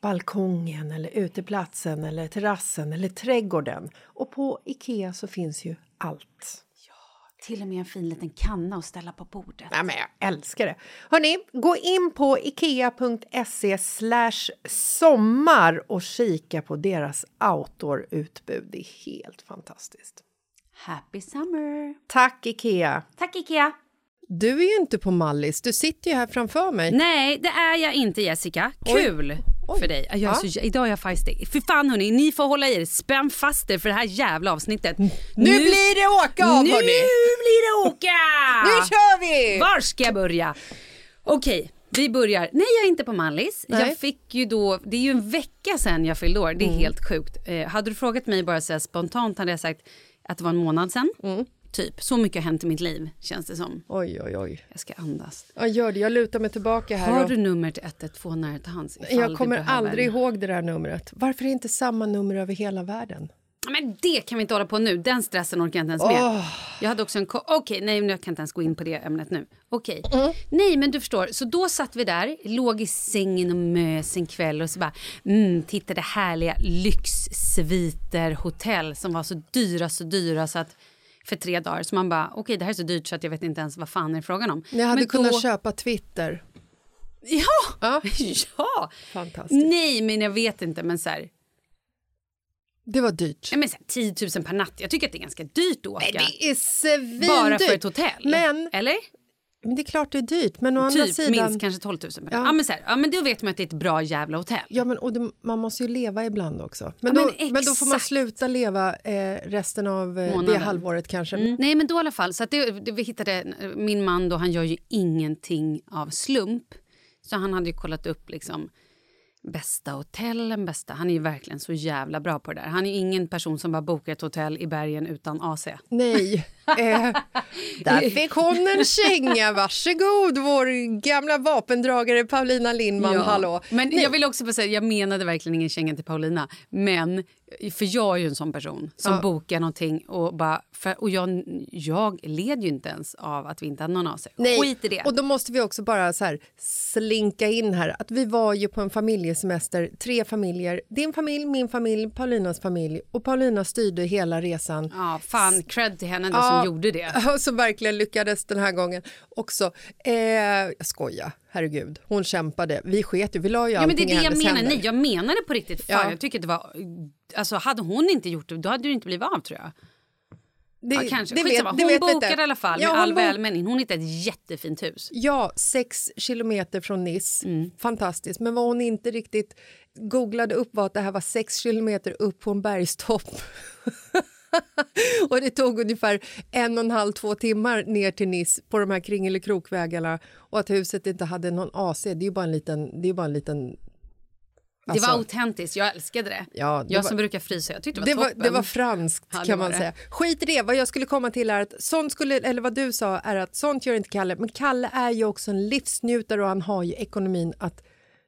balkongen eller uteplatsen eller terrassen eller trädgården. Och på Ikea så finns ju allt. Till och med en fin liten kanna att ställa på bordet. Ja, men jag älskar det. Hörni, gå in på ikea.se sommar och kika på deras outdoor-utbud. Det är helt fantastiskt. Happy summer! Tack, Ikea! Tack Ikea! Du är ju inte på Mallis, du sitter ju här framför mig. Nej, det är jag inte Jessica. Kul Oj. För dig. Jag Ja. så, idag är jag feisty. För fan hörni, ni får hålla i er. Spänn fast er för det här jävla avsnittet. Nu, blir det åka av, Nu hörni. blir det åka! Nu kör vi! Var ska jag börja? Okej, vi börjar. Nej, jag är inte på Mallis. Nej. Jag fick ju då, det är ju en vecka sedan jag fyllde år. Det Mm. är helt sjukt. Eh, hade du frågat mig bara så spontant hade jag sagt att det var en månad sedan. Mm. Typ. Så mycket har hänt i mitt liv känns det som. Oj, oj, oj. Jag ska andas. Ja, gör det. Jag lutar mig tillbaka här. Har och- du nummer till 112 nära till hands? Jag kommer aldrig ihåg det där numret. Varför är det inte samma nummer över hela världen? Men det kan vi inte hålla på nu. Den stressen orkar jag inte ens med. Åh. Jag hade också en... Okej, nej, men jag kan inte ens gå in på det ämnet nu. Okej. Mm. Nej, men du förstår. Så då satt vi där, låg i sängen och mös en kväll och så bara mm, tittade härliga lyxsviter hotell som var så dyra, så dyra så att för tre dagar. Så man bara, okej, det här är så dyrt så att jag vet inte ens vad fan är frågan om. Jag hade men kunnat då... köpa Twitter. Ja! Ja. ja! Fantastiskt. Nej, men jag vet inte. Men så här, Det var dyrt. ja, men så här, 10 000 per natt. Jag tycker att det är ganska dyrt att åka. Nej, det är svindyrt. Bara för ett hotell? Men, Eller? Men det är klart det är dyrt. Men å andra Typ sidan... minst kanske 12 000 per Ja. ja. men så här, ja men då vet man att det är ett bra jävla hotell. Ja, men, och det, man måste ju leva ibland också. Men, Ja, då, men men, då får man sluta leva eh, resten av eh, det halvåret kanske. Mm. Nej men då i alla fall, så att det, det, vi hittade, min man då han gör ju ingenting av slump. Så han hade ju kollat upp liksom bästa hotellen. Bästa. Han är ju verkligen så jävla bra på det där. Han är ingen person som bara bokar ett hotell i bergen utan AC. Nej. Eh, där fick hon en känga. Varsågod, vår gamla vapendragare Paulina Lindman. Hallå. Men jag vill också bara säga, jag menade verkligen ingen känga till Paulina. Men, för jag är ju en sån person som Ja. bokar någonting och bara... För, och jag, jag led ju inte ens av att vi inte hade någon AC. Nej. Skit i det. Och då måste vi också bara så här slinka in här att vi var ju på en familjesemester, tre familjer. Din familj, min familj, Paulinas familj och Paulina styrde hela resan. Ja, fan, cred till henne då Ja. Som gjorde det. Som verkligen lyckades den här gången också. Eh, jag skojar, herregud. Hon kämpade. Vi sket ju, vi la ju Ja, men det är det jag menar. händer. Nej, jag menar det på riktigt. Fan, Ja. Jag tycker det var... Alltså, hade hon inte gjort det, då hade det inte blivit av tror jag. Det, Ja, kanske. det vet- det hon vi bokade inte. i alla fall Ja, med all bok- välmening. Hon hittade ett jättefint hus. Ja, sex kilometer från Nice. Mm. Fantastiskt. Men vad hon inte riktigt googlade upp var att det här var sex kilometer upp på en bergstopp. och det tog ungefär en och en halv, två timmar ner till Nice på de här kringelikrokvägarna och att huset inte hade någon AC. Det är ju bara en liten... Det är bara en liten det alltså, var autentiskt. Jag älskade det. Ja, det jag var- som brukar frysa. Jag tyckte det det var var, toppen. det var franskt Ja, det kan var man det. säga. Skit i det, vad jag skulle komma till är att sånt skulle, eller vad du sa är att sånt gör inte Kalle, men Kalle är ju också en livsnjutare och han har ju ekonomin att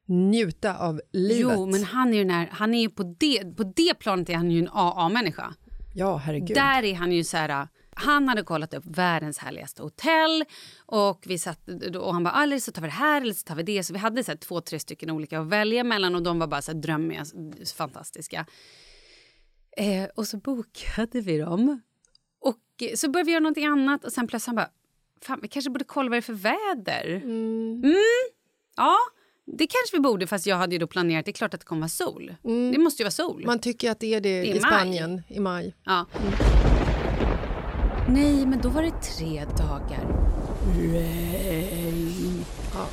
njuta av livet. Jo, men han är ju, den här, han är på, det, på det planet är han ju en AA-människa. Ja, herregud. Där är han ju så här... Han hade kollat upp världens härligaste hotell och, vi satt, och han bara "Ah, eller så tar vi det här eller så tar vi det. Så vi hade så här, två, tre stycken olika att välja mellan och de var bara så här, drömmiga, fantastiska. Eh, och så bokade vi dem. Och eh, så började vi göra någonting annat och sen plötsligt han bara Fan, vi kanske borde kolla vad det är för väder. Mm. Ja, det kanske vi borde fast jag hade ju då planerat, det är klart att det kommer vara sol. Det måste ju vara sol. Man tycker att det är det I i. Spanien i maj. Ja. Nej, men då var det tre dagar regn.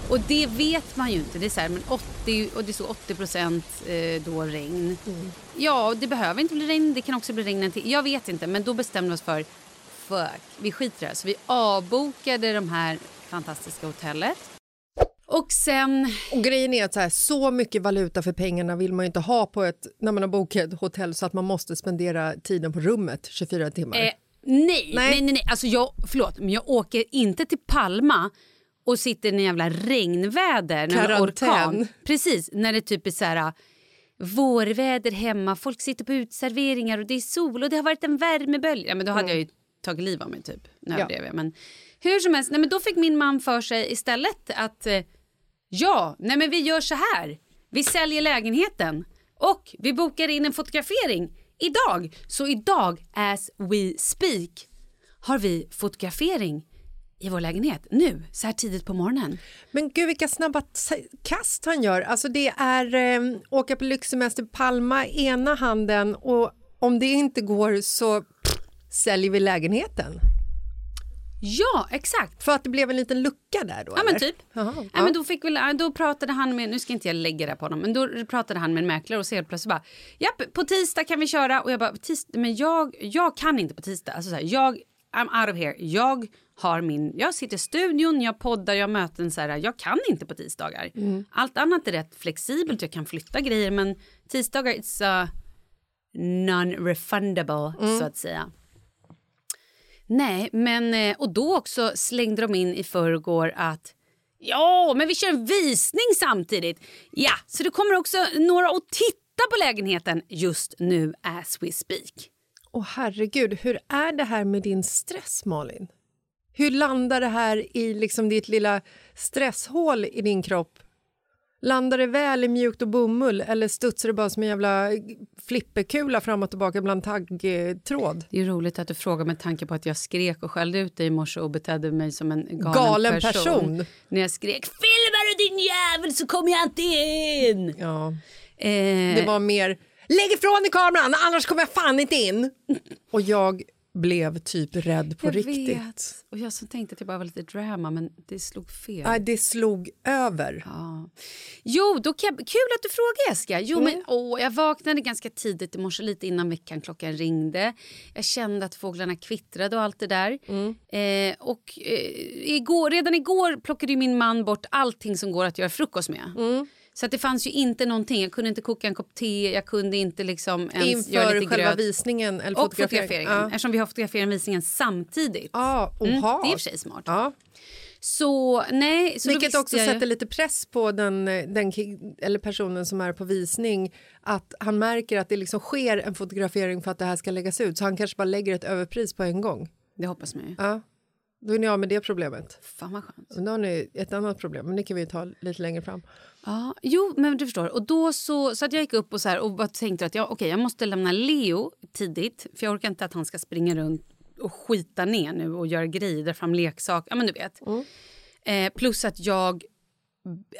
Och det vet man ju inte. Det är så här, men 80, och det står 80 procent eh, då regn. Ja, det behöver inte bli regn. Det kan också bli regn till. Jag vet inte, men då bestämde vi oss för fuck, vi skiter i det. Så vi avbokade de här fantastiska hotellet. Och sen... Och grejen är att så, här, så mycket valuta för pengarna vill man inte ha på ett, när man har bokat ett hotell så att man måste spendera tiden på rummet 24 timmar. Eh, nej, Nej. nej, nej. Alltså jag, förlåt, men jag åker inte till Palma och sitter i en jävla regnväder. Karantän. orkan. Precis, när det typ är så här vårväder hemma, folk sitter på utserveringar och det är sol och det har varit en värmebölja. Ja, men då hade jag ju tagit liv av mig typ. Nu Mm. Ja. jag, Men hur som helst, nej, men då fick min man för sig istället att eh, ja, nej men vi gör så här. Vi säljer lägenheten och vi bokar in en fotografering idag. Så idag, as we speak, har vi fotografering i vår lägenhet nu, så här tidigt på morgonen. Men gud vilka snabba kast han gör. Alltså det är eh, åka på lyxsemester Palma ena handen och om det inte går så pff, säljer vi lägenheten. Ja, exakt. För att det blev en liten lucka där då? Ja, men eller? typ. Jaha, Nej, ja. men då, fick väl, då pratade han med, nu ska inte jag lägga det på honom, men då pratade han med en mäklare och så helt plötsligt bara, japp, på tisdag kan vi köra. Och jag bara, tisdag, men jag, jag kan inte på tisdag. Alltså så här, jag, I'm out of here. Jag har min, jag sitter i studion, jag poddar, jag har möten så här, jag kan inte på tisdagar. Allt annat är rätt flexibelt, jag kan flytta grejer, men tisdagar, it's uh, non-refundable, så att säga. Nej, men eh, och då också slängde de in i förrgår att ja, men vi kör en visning samtidigt. Ja, så det kommer också några att titta på lägenheten just nu as we speak. Åh herregud, hur är det här med din stress Malin? Hur landar det här i liksom ditt lilla stresshål i din kropp? Landar det väl i mjukt och bomull eller studsar det bara som en jävla flipperkula fram och tillbaka bland taggtråd? Det är roligt att du frågar med tanke på att jag skrek och skällde ut dig i morse och betedde mig som en galen, Galen person. När jag skrek “filmar du din jävel så kommer jag inte in!” Ja, eh, det var mer lägg ifrån dig kameran annars kommer jag fan inte in. Och jag blev typ rädd på jag riktigt. vet. Och jag som tänkte att det bara var lite drama men det slog fel. Nej, det slog över. Ja. Jo, då kan, kul att du frågar Jessica. Jo, men, åh, jag vaknade ganska tidigt i morse, lite innan väckarklockan ringde. Jag kände att fåglarna kvittrade och allt det där. Eh, och eh, igår, redan igår plockade min man bort allting som går att göra frukost med. Så att det fanns ju inte någonting. Jag kunde inte koka en kopp te, jag kunde inte liksom ens göra Inför lite själva gröt. visningen eller Och fotograferingen. fotograferingen, Ja. eftersom vi har fotograferat visningen samtidigt. Ja, Mm, det är i och för sig smart. Ja. Så nej, så Vilket också jag sätter lite press på den, den eller personen som är på visning att han märker att det liksom sker en fotografering för att det här ska läggas ut så han kanske bara lägger ett överpris på en gång. Det hoppas man ju. Ja. Då är ni av med det problemet. Fan vad skönt. Men då har ni ett annat problem, men det kan vi ta lite längre fram. Ja, jo, men du förstår. Och då så, så att jag gick upp och, så här, och tänkte att jag, okej, jag måste lämna Leo tidigt. För jag orkar inte att han ska springa runt och skita ner nu och göra grejer, dra fram leksaker. Ja, men du vet. Eh, plus att jag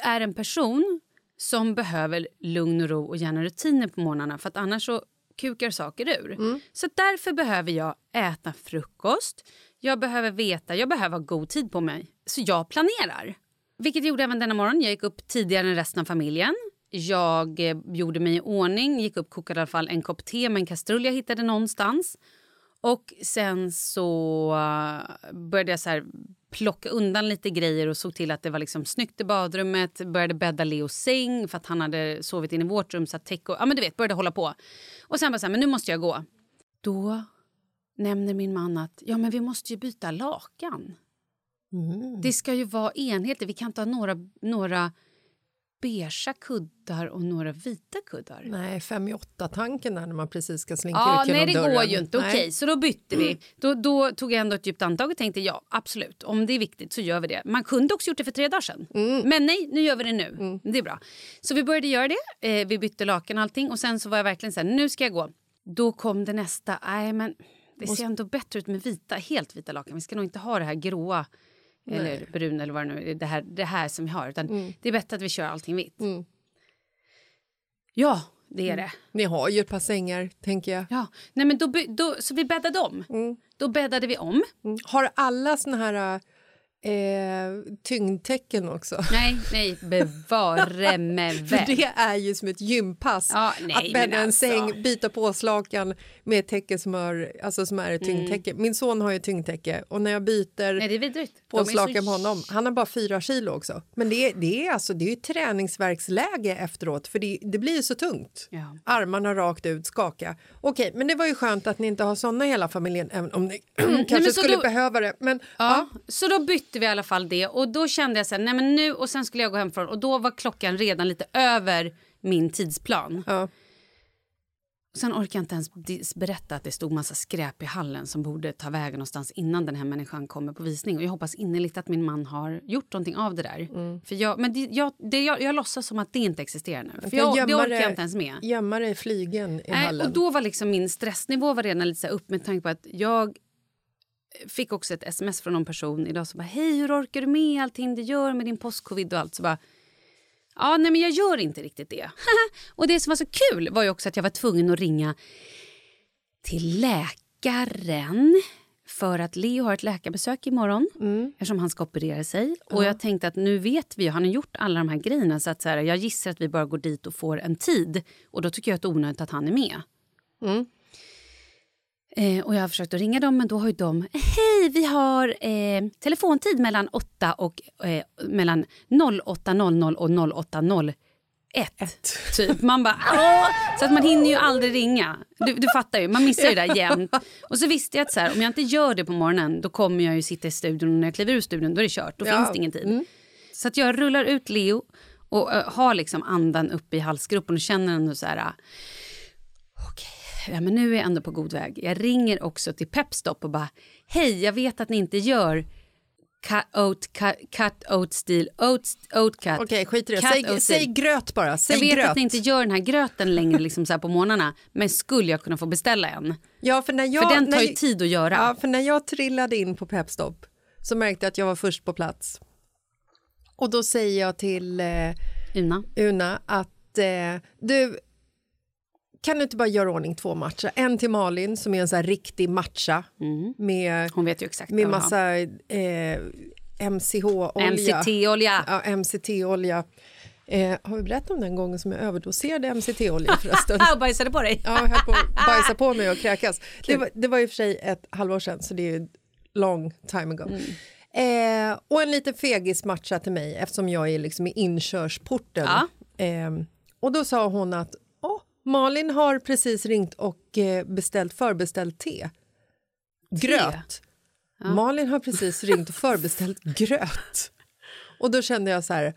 är en person som behöver lugn och ro och gärna rutiner på morgnarna för att annars så kukar saker ur. Så därför behöver jag äta frukost. Jag behöver veta, jag behöver ha god tid på mig. Så jag planerar. Vilket jag gjorde även denna morgon. Jag gick upp tidigare än resten av familjen. Jag eh, gjorde mig i ordning, gick upp kokade i alla fall en kopp te med en kastrull jag hittade någonstans. Och sen så eh, började jag så här plocka undan lite grejer och såg till att det var liksom snyggt i badrummet. Började bädda Leos säng för att han hade sovit in i vårt rum. Så att täck och, ja, men du vet, började hålla på. Och sen bara så här, men nu måste jag gå. Då nämner min man att ja, men vi måste ju byta lakan. Det ska ju vara enhetligt. Vi kan inte ha några, några beigea kuddar och några vita kuddar. Nej, fem i åtta-tanken när man precis ska slinka Ja, ut genom nej, det dörren. går ju inte. Okej, så då bytte vi. Då, då tog jag ändå ett djupt andetag och tänkte ja, absolut. Om det är viktigt så gör vi det. Man kunde också gjort det för tre dagar sedan. Men nej, nu gör vi det nu. Det är bra. Så vi började göra det. Eh, vi bytte lakan och allting. Och sen så var jag verkligen så här, nu ska jag gå. Då kom det nästa. Nej, men det ser ändå bättre ut med vita, helt vita lakan. Vi ska nog inte ha det här gråa. Eller brun eller vad det nu är. Det här, det här som vi har. Utan Det är bättre att vi kör allting vitt. Ja, det är det. Ni har ju ett par sängar, tänker jag. Ja, nej men då, då, så vi bäddade om. Då bäddade vi om. Har alla såna här eh, tyngdtecken också? Nej, nej, bevare mig För väl. det är ju som ett gympass. Ja, nej, att bädda en alltså. säng, byta påslakan med ett täcke som, har, alltså som är ett tyngdtäcke. Min son har ju tyngdtäcke och när jag byter Mm. Nej, det är vidrigt. De är påslakan så- på honom, han har bara fyra kilo också. Men det, är- det är alltså det är ju träningsverksläge efteråt för det, det blir ju så tungt. Ja. Armarna rakt ut, skaka. Okej, men det var ju skönt att ni inte har såna i hela familjen även om ni kanske så skulle då- behöva det. Men Ja, ja. så då bytte vi i alla fall det och då kände jag så här, nej men nu och sen skulle jag gå hemifrån och då var klockan redan lite över min tidsplan. Ja. Sen orkar jag inte ens berätta att det stod massa skräp i hallen som borde ta vägen någonstans innan den här människan kommer på visning. Och jag hoppas innerligt att min man har gjort någonting av det där. För jag, men det, jag, det, jag, jag låtsas som att det inte existerar nu. För jag, det orkar jag inte ens med. Gömma dig i flygen i Nej, hallen. och då var liksom min stressnivå var redan lite så upp med tanke på att jag fick också ett sms från någon person idag som bara hej hur orkar du med allting du gör med din postcovid och allt så bara ja nej men jag gör inte riktigt det. och det som var så kul var ju också att jag var tvungen att ringa till läkaren för att Leo har ett läkarbesök imorgon eftersom han ska operera sig. Och jag tänkte att nu vet vi, han har gjort alla de här grejerna så att så här, jag gissar att vi bara går dit och får en tid. Och då tycker jag att det är onödigt att han är med. Eh, och jag har försökt att ringa dem men då har ju de, hej vi har eh, telefontid mellan 8 och eh, mellan 08.00 och 08.01. Typ. Man bara, Åh! Så att man hinner ju aldrig ringa. Du, du fattar ju, man missar ju det där jämt. Och så visste jag att så här, om jag inte gör det på morgonen då kommer jag ju sitta i studion och när jag kliver ur studion då är det kört. Då Ja. finns det ingen tid. Så att jag rullar ut Leo och eh, har liksom andan uppe i halsgropen och känner ändå så här Okej, ja, men nu är jag ändå på god väg. Jag ringer också till Pepstop och bara hej, jag vet att ni inte gör cut oat, cut, cut oat stil, oat, oat cut. Okej, skit i det. Säg, säg gröt bara. Säg Jag vet gröt. att ni inte gör den här gröten längre liksom så här på morgnarna, men skulle jag kunna få beställa en? Ja, för när jag, För den tar ju tid att göra. Ja, för när jag trillade in på Pepstop så märkte jag att jag var först på plats. Och då säger jag till eh, Una? Una att eh, du, kan du inte bara göra ordning två matcher? En till Malin som är en så riktig matcha med, Hon vet ju exakt med massa eh, MCH-olja. MCT-olja. Ja, MCT-olja. Eh, har vi berättat om den gången som jag överdoserade MCT-olja förresten? Ah, bajsade på dig. Ja, jag höll på bajsa på mig och kräkas. Det var, det var i och för sig ett halvår sedan, så det är long time ago. Eh, och en liten fegis matcha till mig eftersom jag är liksom i inkörsporten Ja. Ehm, och då sa hon att Malin har precis ringt och eh, beställt förbeställt te. Gröt. Malin har precis ringt och förbeställt gröt. Och då kände jag så här,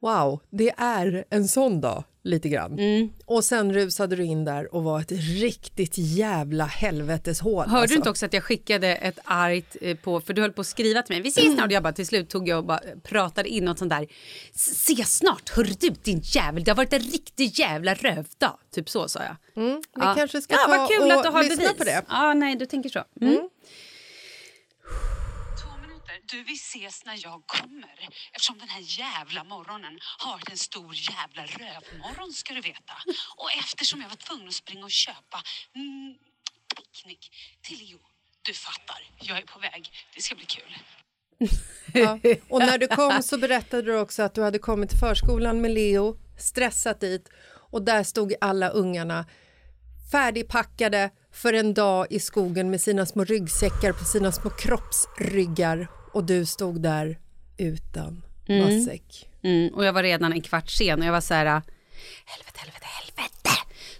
wow, det är en sån dag lite grann. Och sen rusade du in där och var ett riktigt jävla helveteshål. Hörde alltså. du inte också att jag skickade ett argt eh, på, för du höll på att skriva till mig, vi ses snart. Och jag bara till slut tog jag och bara pratade in något sånt där, ses snart, hörru du din jävel, det har varit en riktig jävla rövdag. Typ så sa jag. Vi Ja. kanske ska ja, ta vad kul och att du har lyssna bevis. på det. Ja, nej, du tänker så. Mm. Du, vi ses när jag kommer. Eftersom den här jävla morgonen har varit en stor jävla rövmorgon ska du veta. Och eftersom jag var tvungen att springa och köpa mm, picknick till Leo. Du fattar, jag är på väg. Det ska bli kul. Ja. Och när du kom så berättade du också att du hade kommit till förskolan med Leo, stressat dit och där stod alla ungarna färdigpackade för en dag i skogen med sina små ryggsäckar på sina små kroppsryggar och du stod där utan matsäck. Mm, och jag var redan en kvart sen och jag var så här, helvete, helvete, helvete.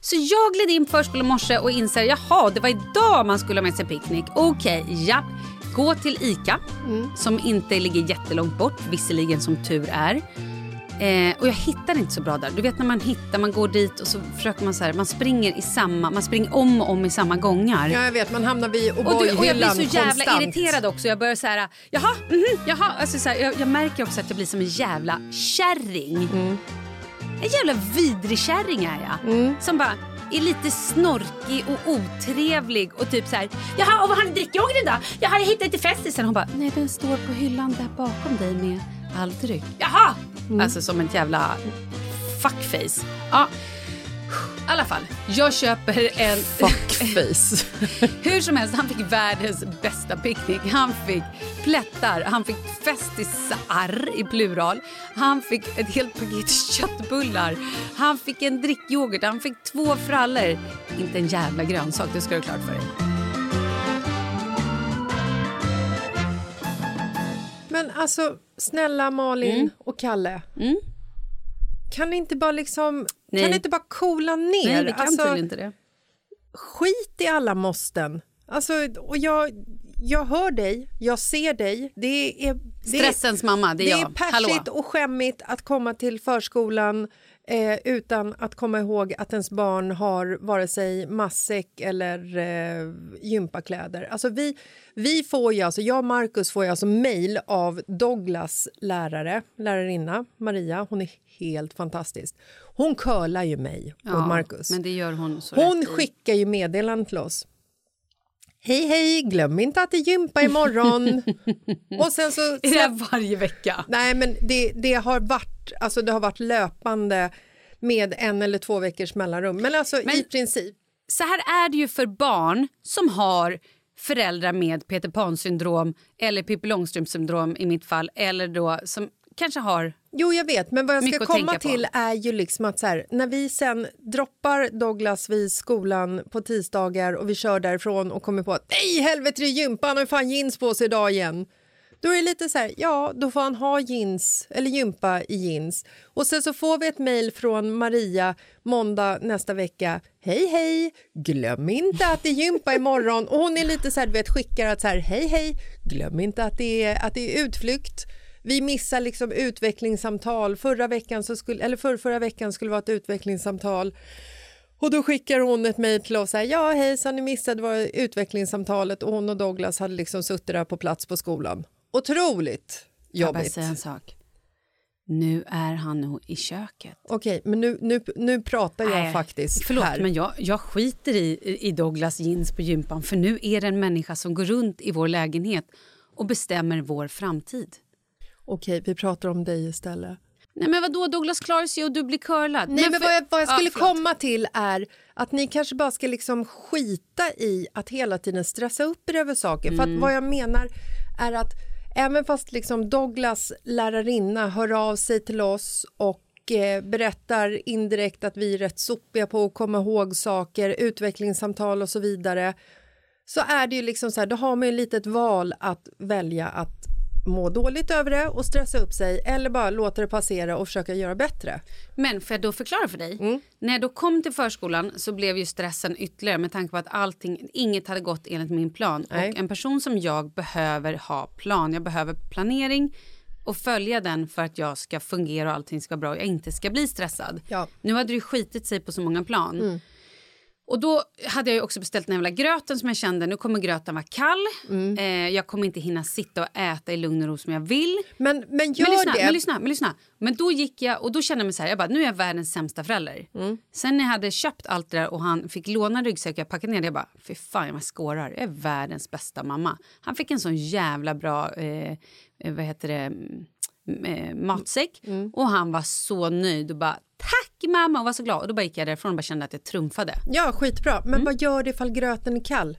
Så jag gled in på morse och inser, jaha, det var idag man skulle ha med sig picknick. Okej, ja. Gå till ICA, som inte ligger jättelångt bort, visserligen som tur är. Eh, och jag hittar inte så bra där. Du vet när man hittar, man går dit och så försöker man så här, man springer i samma, man springer om och om i samma gångar. Ja, jag vet, man hamnar vid Och, du, och jag blir O'boy-hyllan så jävla konstant. irriterad också. Jag börjar så här, jaha, mhm, jaha. Alltså så här, jag, jag märker också att jag blir som en jävla kärring. En jävla vidrig kärring är jag. Som bara är lite snorkig och otrevlig och typ så här, jaha, och vad har ni drickyoghurten då? Jaha, jag hittade inte festisen. Hon bara, nej den står på hyllan där bakom dig med all dryck. Jaha! Alltså som ett jävla fuckface. Ja. I alla fall, jag köper en... Fuckface. Hur som helst, han fick världens bästa picknick. Han fick plättar, han fick festisar i plural. Han fick ett helt paket köttbullar. Han fick en drickyoghurt, han fick två frallor. Inte en jävla grönsak, det ska du ha klart för dig. Men alltså, snälla Malin Mm. och Kalle. Kan ni inte bara liksom, Nej. kan ni inte bara coola ner? Nej, vi kan alltså, inte det. skit i alla måsten. Alltså, och jag, jag hör dig, jag ser dig. Det är, det, Stressens mamma, det är det jag. är persigt Hallå. och skämmigt att komma till förskolan eh, utan att komma ihåg att ens barn har vare sig matsäck eller eh, gympakläder. Alltså vi, vi får ju, alltså jag och Marcus får ju alltså mejl av Douglas lärare, lärarinna Maria. Hon är helt fantastisk. Hon curlar ju mig och det gör hon så Hon rätt skickar ju meddelanden till oss. Hej, hej, glöm inte att det är gympa imorgon. och sen så... Är det varje vecka? Nej, men det, det, har varit, alltså det har varit löpande med en eller två veckors mellanrum. Men alltså Men- i princip. Så här är det ju för barn som har föräldrar med Peter Pan-syndrom eller Pippi Långstrump-syndrom i mitt fall eller då som kanske har... Jo, jag vet, men vad jag ska komma på. till är ju liksom att så här, när vi sen droppar Douglas vid skolan på tisdagar och vi kör därifrån och kommer på att nej, helvete, det är gympa, han har fan jeans på sig idag igen. Då är det lite så här, ja, då får han ha jeans eller gympa i jeans. Och sen så får vi ett mejl från Maria måndag nästa vecka. Hej, hej, glöm inte att det är gympa imorgon. Och hon är lite så här, du vet, skickar att så här, hej, hej, glöm inte att det är, att det är utflykt. Vi missar liksom utvecklingssamtal. Förra veckan så skulle, eller för, förra veckan skulle vara ett utvecklingssamtal. Och då skickar hon ett mejl till oss. Här, ja, hejsan, ni missade var utvecklingssamtalet och hon och Douglas hade liksom suttit där på plats på skolan. Otroligt Jag jobbigt. säga en sak. Nu är han nog i köket. Okej, men nu, nu, nu pratar jag Nej, faktiskt Förlåt, här. men jag, jag skiter i, i Douglas jeans på gympan för nu är det en människa som går runt i vår lägenhet och bestämmer vår framtid. Okej, vi pratar om dig istället. Nej men vadå, Douglas sig och du blir curlad. Nej, men, för- vad jag, vad jag Ja, skulle förlåt. komma till är att ni kanske bara ska liksom skita i att hela tiden stressa upp er över saker. För Mm. att vad jag menar är att även fast liksom Douglas lärarinna hör av sig till oss och eh, berättar indirekt att vi är rätt sopiga på att komma ihåg saker, utvecklingssamtal och så vidare så är det ju liksom så här, då har man ju ett val att välja att må dåligt över det och stressa upp sig eller bara låta det passera och försöka göra bättre. Men får jag då förklara för dig? När jag då kom till förskolan så blev ju stressen ytterligare med tanke på att allting, inget hade gått enligt min plan. Nej. Och en person som jag behöver ha plan. Jag behöver planering och följa den för att jag ska fungera och allting ska vara bra och jag inte ska bli stressad. Ja. Nu hade det ju skitit sig på så många plan. Och då hade jag också beställt den jävla gröten som jag kände, nu kommer gröten vara kall. Eh, jag kommer inte hinna sitta och äta i lugn och ro som jag vill. Men, men gör Men lyssna, det. men lyssna, men lyssna. Men då gick jag och då kände jag mig så här, jag bara, nu är jag världens sämsta förälder. Mm. Sen när jag hade köpt allt det där och han fick låna ryggsäck och jag packade ner det, jag bara, fy fan jag skårar, jag är världens bästa mamma. Han fick en sån jävla bra, eh, eh, vad heter det, mm, eh, matsäck Mm. och han var så nöjd och bara, tack mamma och var så glad. Och då bara gick jag därifrån och bara kände att jag trumfade. Ja, skitbra. Men Mm. vad gör det ifall gröten är kall?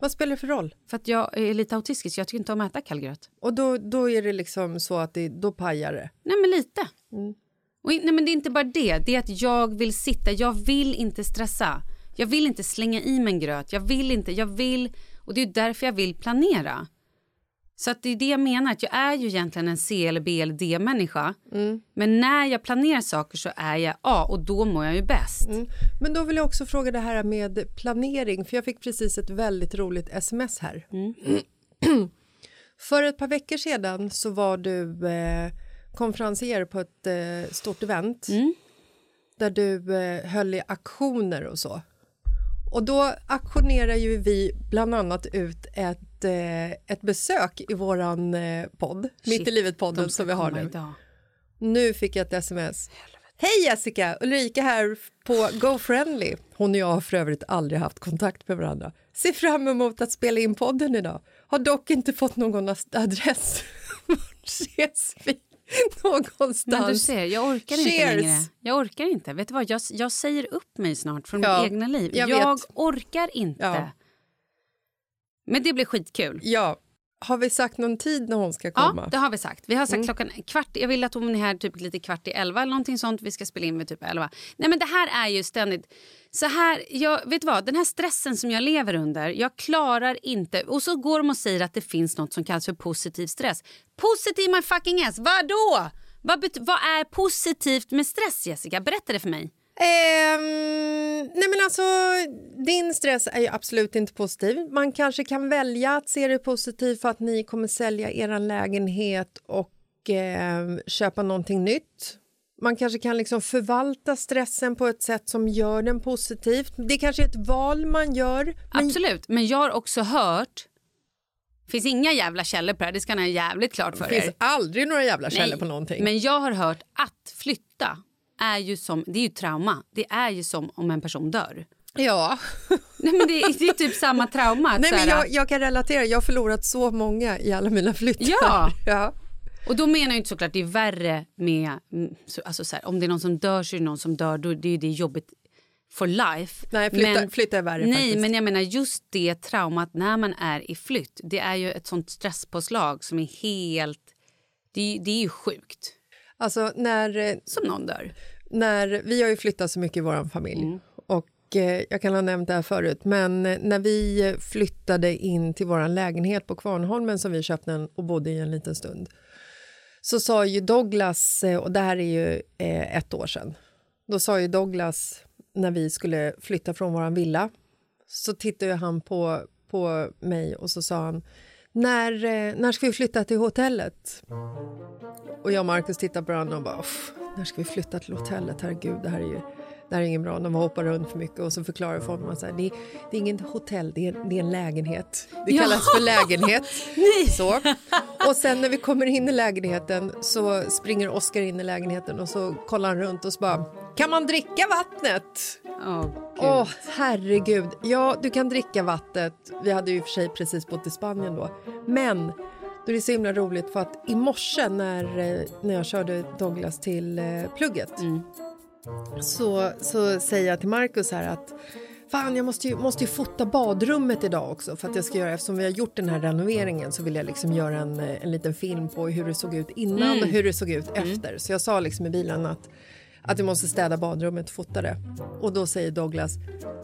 Vad spelar det för roll? För att jag är lite autistisk, jag tycker inte om att äta kall gröt. Och då, då är det liksom så att det, då pajar det. Nej, men lite. Mm. Och, nej, men det är inte bara det. Det är att jag vill sitta. Jag vill inte stressa. Jag vill inte slänga i mig en gröt. Jag vill inte. Jag vill... Och det är därför jag vill planera. Så att det är det jag menar. Att jag är ju egentligen en C eller B eller D-människa. Mm. Men när jag planerar saker så är jag A och då mår jag ju bäst. Mm. Men då vill jag också fråga det här med planering, för jag fick precis ett väldigt roligt sms här. För ett par veckor sedan så var du eh, konferencier på ett eh, stort event där du eh, höll i aktioner och så. Och då aktionerar ju vi bland annat ut ett, eh, ett besök i våran eh, podd, Mitt i Shit, livet-podden som vi har nu. Idag. Nu fick jag ett sms. Hej Jessica! Ulrika här på GoFriendly. Hon och jag har för övrigt aldrig haft kontakt med varandra. Ser fram emot att spela in podden idag. Har dock inte fått någon adress. Var ses vi någonstans? Men du ser, jag orkar inte Cheers. längre. Jag orkar inte. Vet du vad? Jag, jag säger upp mig snart från Ja, mitt egna liv. jag Jag, orkar inte. Ja. Men det blir skitkul. Ja. Har vi sagt någon tid när hon ska komma? Mm. Ja, det har vi sagt. Vi har sagt klockan kvart. Jag vill att hon är här typ lite kvart i elva eller någonting sånt. Vi ska spela in vid typ elva. Nej men det här är ju ständigt så här. Jag vet vad, den här stressen som jag lever under. Jag klarar inte. Och så går de och säger att det finns något som kallas för positiv stress. Positiv my fucking ass. Vadå? Vad, vad är positivt med stress Jessica? Berätta det för mig. Ehm, nej men alltså, din stress är ju absolut inte positiv. Man kanske kan välja att se det positivt för att ni kommer sälja er lägenhet och ehm, köpa någonting nytt. Man kanske kan liksom förvalta stressen på ett sätt som gör den positivt. Det kanske är ett val man gör. Men, Absolut. Men jag har också hört finns inga jävla källor på det här, det ska ni ha jävligt klart för det er. finns aldrig några jävla källor Nej, på någonting. Men jag har hört att flytta är ju som, det är ju trauma. Det är ju som om en person dör. ja. Nej men det, det är typ samma trauma. Nej, men jag, jag kan relatera. Jag har förlorat så många i alla mina flyttar. Ja. ja. Och då menar jag inte såklart det är värre med, så, alltså så här, om det är någon som dör så är det någon som dör, då det är det jobbigt for life. Nej, flytta- flytta är värre Nej, faktiskt. men jag menar just det traumat när man är i flytt, det är ju ett sånt stresspåslag som är helt, det är, det är ju sjukt. Alltså när eh, Som någon dör. när, vi har ju flyttat så mycket i vår familj Mm. och eh, jag kan ha nämnt det här förut, men eh, när vi flyttade in till vår lägenhet på Kvarnholmen som vi köpte en, och bodde i en liten stund så sa ju Douglas, och det här är ju eh, ett år sedan, då sa ju Douglas när vi skulle flytta från vår villa så tittade han på, på mig och så sa han när, eh, när ska vi flytta till hotellet? Och jag och Markus tittade på varandra och bara "Uff, när ska vi flytta till hotellet? Herregud, det här är ju det här är ingen bra när man hoppar runt för mycket och så förklarar folk att det, är- det är inget hotell, det är, det är en lägenhet. Det Ja. kallas för lägenhet. Så. Och sen när vi kommer in i lägenheten så springer Oskar in i lägenheten och så kollar han runt och så bara kan man dricka vattnet? Åh, gud. Åh, herregud. Ja, du kan dricka vattnet. Vi hade ju för sig precis bott i Spanien då. Men då är det så himla roligt för att i morse när, eh, när jag körde Douglas till eh, plugget så, så säger jag till Markus här att Fan, jag måste ju, måste ju fota badrummet idag också för att jag ska göra, eftersom vi har gjort den här renoveringen så vill jag liksom göra en, en liten film på hur det såg ut innan och hur det såg ut efter. Så jag sa liksom i bilen att, att vi måste städa badrummet och fota det. Och då säger Douglas,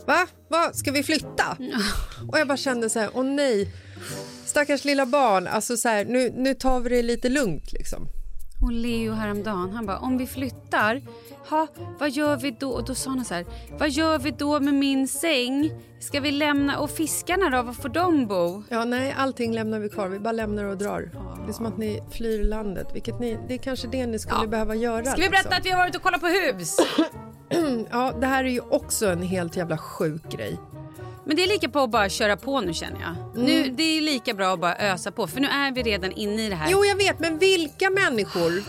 va? va? Ska vi flytta? Och jag bara kände så här, åh nej. stackars lilla barn. Alltså så här, nu, nu tar vi det lite lugnt liksom. Och Leo häromdagen, han bara om vi flyttar, ha, vad gör vi då? Och då sa han så här, vad gör vi då med min säng? Ska vi lämna, och fiskarna då, var får de bo? Ja, nej, allting lämnar vi kvar. Vi bara lämnar och drar. Det är som att ni flyr landet, vilket ni, det är kanske det ni skulle Ja. behöva göra. Ska vi berätta liksom. att vi har varit och kollat på hus? Ja, det här är ju också en helt jävla sjuk grej. Men det är lika på att bara köra på nu känner jag. Nu, det är lika bra att bara ösa på för nu är vi redan inne i det här. Jo, jag vet, men vilka människor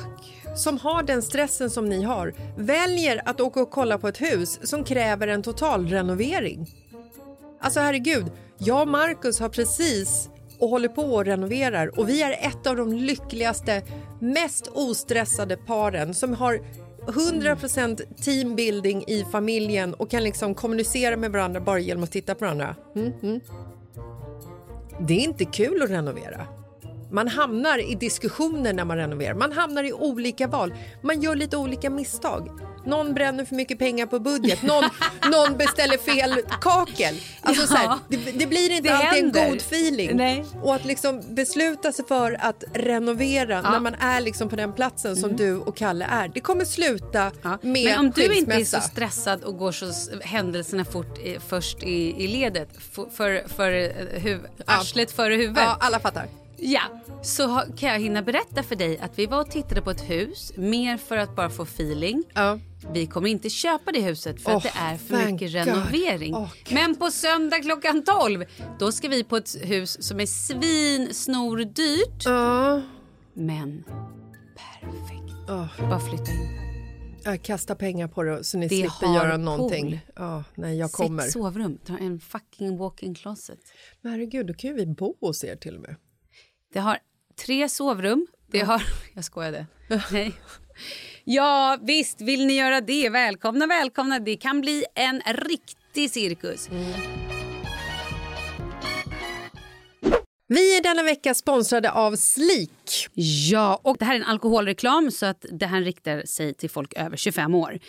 som har den stressen som ni har väljer att åka och kolla på ett hus som kräver en total renovering? Alltså herregud, jag och Marcus har precis och håller på och renoverar och vi är ett av de lyckligaste, mest ostressade paren som har 100% teambuilding i familjen och kan liksom kommunicera med varandra bara genom att titta på varandra. Mm, mm. Det är inte kul att renovera. Man hamnar i diskussioner när man renoverar. Man hamnar i olika val. Man gör lite olika misstag. Någon bränner för mycket pengar på budget. Någon, någon beställer fel kakel. Alltså Ja. så här, det, det blir inte Det alltid händer. en god feeling. Nej. Och att liksom besluta sig för att renovera när man är liksom på den platsen som du och Kalle är. Det kommer sluta Mm. Ja. med Men om du inte är så stressad och går så händelserna fort i, först i, i ledet f- för, för eh, huv, arslet före huvudet. Ja, alla fattar. Ja, så kan jag hinna berätta för dig att vi var och tittade på ett hus mer för att bara få feeling. Ja. Vi kommer inte köpa det huset för att Oh, det är för mycket God. renovering. Oh, Men på söndag klockan 12 då ska vi på ett hus som är svinsnordyrt. Ja. Men perfekt. Oh. Bara flytta in. Jag kastar pengar på det så ni Det slipper göra någonting. Ja, nej, jag kommer. Sex sovrum. Har en fucking walk-in closet. Men herregud, då kan ju vi bo hos er till och med. Det har tre sovrum. Det har... Jag skojade. Nej. Ja, visst, vill ni göra det? Välkomna, välkomna. Det kan bli en riktig cirkus. Vi är denna vecka sponsrade av Sleek. Ja, och det här är en alkoholreklam så att det här riktar sig till folk över 25 år.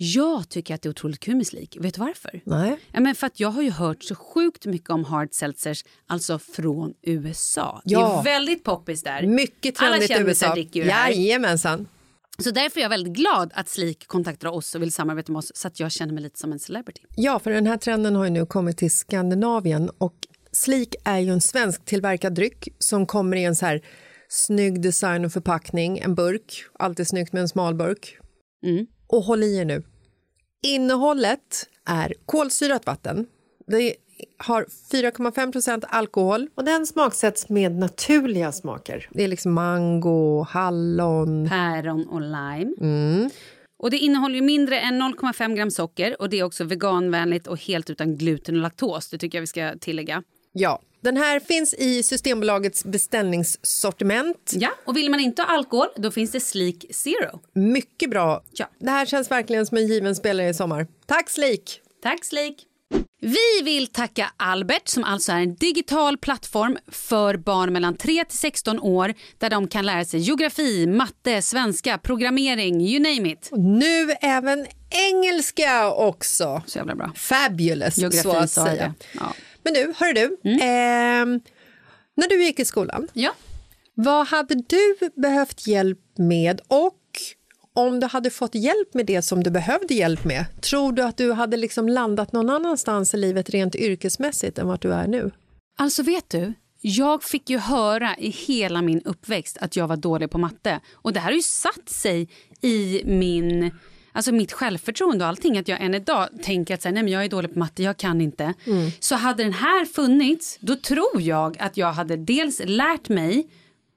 Jag tycker att det är otroligt kul med Sleek. Vet du varför? Nej. Ja, men för att jag har ju hört så sjukt mycket om hard seltzers, alltså från USA. Det Ja. är väldigt poppis där. Mycket trendigt i USA. dricker ju det här. Jajamensan. Så därför är jag väldigt glad att Sleek kontaktar oss och vill samarbeta med oss så att jag känner mig lite som en celebrity. Ja, för den här trenden har ju nu kommit till Skandinavien och Sleek är ju en svensk tillverkad dryck som kommer i en så här snygg design och förpackning, en burk, alltid snyggt med en smal burk. Mm. Och håll i er nu. Innehållet är kolsyrat vatten. Det har 4,5% alkohol och den smaksätts med naturliga smaker. Det är liksom mango, hallon. Päron och lime. Och det innehåller ju mindre än 0,5 gram socker och det är också veganvänligt och helt utan gluten och laktos. Det tycker jag vi ska tillägga. Ja, den här finns i Systembolagets beställningssortiment. Ja, och vill man inte ha alkohol då finns det Sleek Zero. Mycket bra. Ja. Det här känns verkligen som en given spelare i sommar. Tack Sleek! Tack Sleek! Vi vill tacka Albert som alltså är en digital plattform för barn mellan 3 till 16 år där de kan lära sig geografi, matte, svenska, programmering, you name it. Nu även engelska också. Så jävla bra. Fabulous, Geografi så att säga. Ja. Men nu, hör du. ehm, när du gick i skolan, ja. vad hade du behövt hjälp med och om du hade fått hjälp med det som du behövde hjälp med, tror du att du hade liksom landat någon annanstans i livet rent yrkesmässigt än vart du är nu? Alltså vet du, jag fick ju höra i hela min uppväxt att jag var dålig på matte. Och det här har ju satt sig i min, alltså mitt självförtroende och allting. Att jag än idag tänker att så här, nej, men jag är dålig på matte, jag kan inte. Så hade den här funnits, då tror jag att jag hade dels lärt mig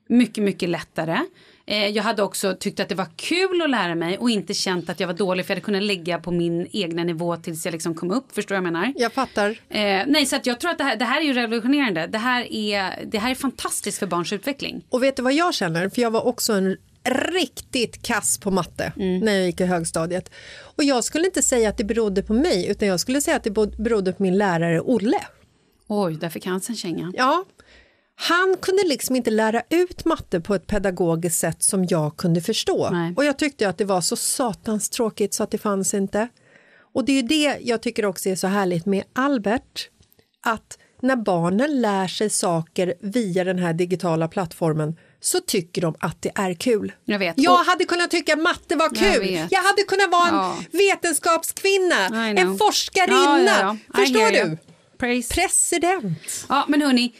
mycket, mycket lättare. Eh, Jag hade också tyckt att det var kul att lära mig och inte känt att jag var dålig för jag hade kunnat lägga på min egna nivå tills jag liksom kom upp. Förstår jag menar? Jag fattar. Eh, nej, så att jag tror att det här, det här är ju revolutionerande. Det här är, det här är fantastiskt för barns utveckling. Och vet du vad jag känner? För jag var också en riktigt kass på matte när jag gick i högstadiet. Och jag skulle inte säga att det berodde på mig utan jag skulle säga att det berodde på min lärare Olle. Oj, där fick han en känga. Ja, han kunde liksom inte lära ut matte på ett pedagogiskt sätt som jag kunde förstå. Nej. Och jag tyckte att det var så satans tråkigt så att det fanns inte. Och det är ju det jag tycker också är så härligt med Albert. Att när barnen lär sig saker via den här digitala plattformen så tycker de att det är kul. Jag vet. Jag Och- hade kunnat tycka matte var Jag kul. vet. Jag, hade kunnat vara en Ja. vetenskapskvinna, I know. en forskarinna. Ja, ja, Förstår du? Praise. President. Ja, men hörni.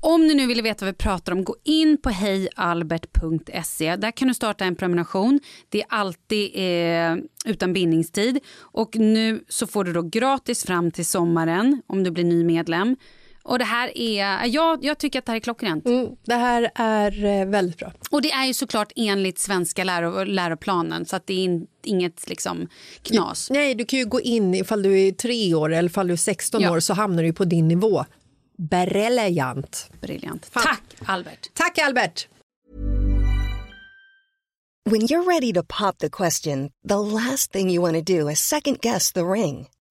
Om ni nu vill veta vad vi pratar om, gå in på hejalbert.se. Där kan du starta en prenumeration. Det är alltid eh, utan bindningstid. Och nu så får du då gratis fram till sommaren om du blir ny medlem. Och det här är, jag, jag tycker att det här är klockrent. Mm, det här är eh, väldigt bra. Och det är ju såklart enligt svenska läro, läroplanen så att det är in, inget liksom knas. Nej, du kan ju gå in ifall du är tre år eller ifall du är 16 Ja. år så hamnar du på din nivå. Briljant. Briljant. Fan. Tack Albert. Tack Albert! When you're ready to pop the question, the last thing you want to do is second guess the ring.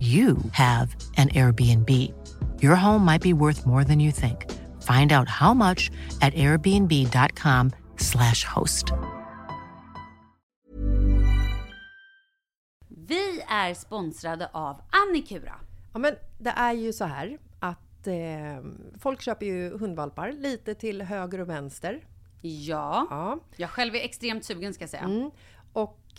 you have an Airbnb. Your home might be worth more than you think. Find out how much at airbnb.com/slash host. Vi är sponsrade av Annikura. Ja, men det är ju så här att eh, folk köper ju hundvalpar lite till höger och vänster. Ja. Ja. Jag själv är extremt sugen ska jag säga. Mm. Och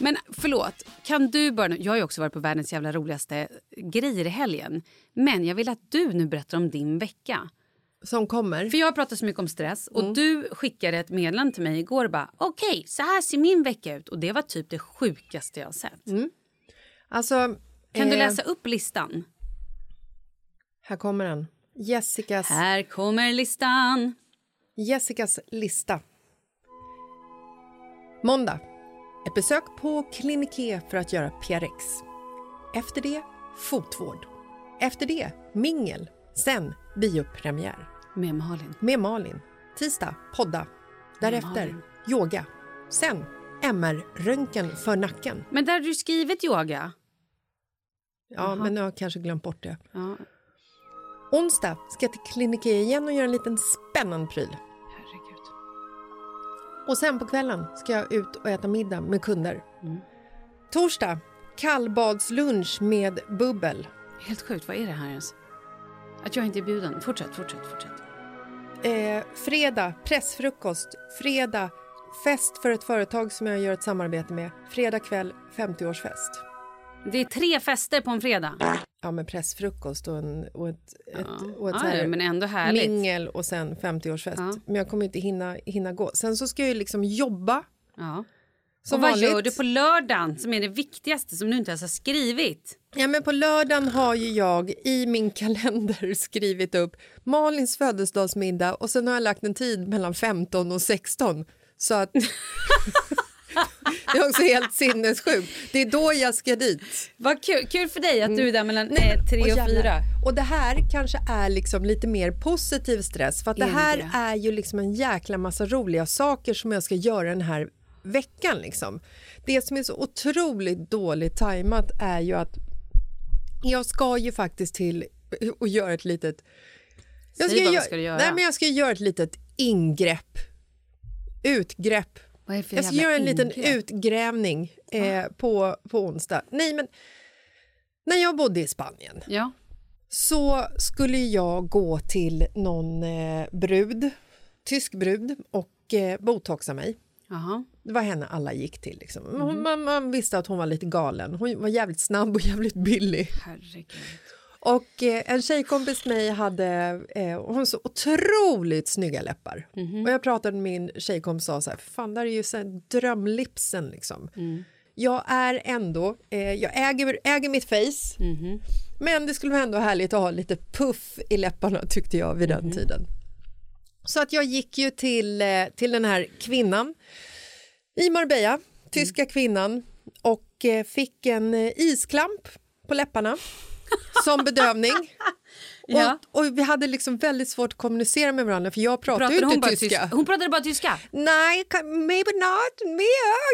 Men förlåt, kan du bara... Jag har ju också varit på världens jävla roligaste grejer i helgen. Men jag vill att du nu berättar om din vecka. Som kommer. För jag har pratat så mycket om stress och du skickade ett meddelande till mig igår och bara okej, så här ser min vecka ut och det var typ det sjukaste jag har sett. Alltså, Kan du eh, läsa upp listan? Här kommer den. Jessicas, Här kommer listan. Jessicas lista. Måndag. Ett besök på Kliniké för att göra PRX. Efter det, fotvård. Efter det, mingel. Sen, biopremiär. Med Malin. Med Malin. Tisdag, podda. Därefter, yoga. Sen, MR-röntgen för nacken. Men där har du skrivit yoga. Ja, men nu har jag kanske glömt bort det. Ja, Onsdag ska jag till Kliniké igen och göra en liten spännande pryl. Och sen på kvällen ska jag ut och äta middag med kunder. Torsdag, kallbadslunch med bubbel. Helt sjukt, vad är det här ens? Att jag inte är bjuden. Fortsätt, fortsätt, fortsätt. Eh, fredag, pressfrukost. Fredag, fest för ett företag som jag gör ett samarbete med. Fredag kväll, 50-årsfest. Det är tre fester på en fredag. Ja, med pressfrukost och, en, och ett, ett, och ett Ja, här ja, men ändå härligt. mingel och sen 50-årsfest. Ja. Men jag kommer inte hinna, hinna gå. Sen så ska jag ju liksom jobba Ja. som och vad vanligt. gör du på lördagen som är det viktigaste som du inte ens har skrivit? Ja, men på lördagen har ju jag i min kalender skrivit upp Malins födelsedagsmiddag och sen har jag lagt en tid mellan 15 och 16. Så att... det är också helt sinnessjukt. Det är då jag ska dit. Vad kul, kul för dig att du är där mellan Nej, men- eh, tre och, jävlar. fyra. Och det här kanske är liksom lite mer positiv stress för att det Är det här är ju liksom en jäkla massa roliga saker som jag ska göra den här veckan liksom. Det som är så otroligt dåligt tajmat är ju att jag ska ju faktiskt till och göra ett litet jag Säg ju vad gö- ska du göra. Nej, men jag ska göra ett litet ingrepp. Utgrepp. Jag ska göra en liten ingrepp? utgrävning eh, på, på onsdag. Nej, men när jag bodde i Spanien Ja. så skulle jag gå till någon eh, brud, tysk brud, och eh, botoxa mig. Jaha. Det var henne alla gick till. Liksom. Hon, man, man visste att hon var lite galen. Hon var jävligt snabb och jävligt billig. Herregud. Och eh, en tjejkompis till mig hade eh, hon så otroligt snygga läppar. Mhm. Och jag pratade med min tjejkompis och sa så här, fan där är ju så här drömlipsen liksom. Mm. Jag är ändå, eh, jag äger, äger mitt face. Mhm. Men det skulle vara ändå härligt att ha lite puff i läpparna tyckte jag vid den tiden. Så att jag gick ju till, eh, till den här kvinnan i Marbella, tyska Mm. kvinnan och eh, fick en isklamp på läpparna som bedövning. Ja. Och, och vi hade liksom väldigt svårt att kommunicera med varandra för jag pratar ju Pratade hon inte tyska. tyska? Hon pratade bara tyska? Nej, maybe not. Me,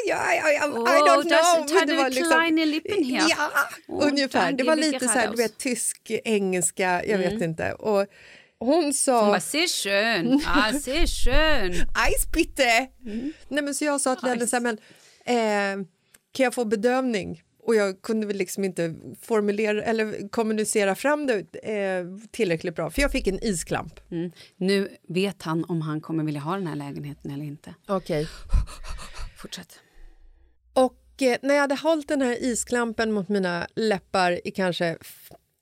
yeah, I, I, I Oh, don't das know. Men det du var liksom- Lippen här. Ja, Oh, ungefär. Det var lite så här, du vet, tysk, engelska, jag vet inte. Och hon sa... Mm. Hon bara, sehr schön, ah, sehr schön. Ice bitte! Mm. Nej, men så jag sa till henne så här, men eh, kan jag få bedövning? Och jag kunde väl liksom inte formulera eller kommunicera fram det eh, tillräckligt bra för jag fick en isklamp. Mm. Nu vet han om han kommer vilja ha den här lägenheten eller inte. Okej. Fortsätt. Och eh, när jag hade hållit den här isklampen mot mina läppar i kanske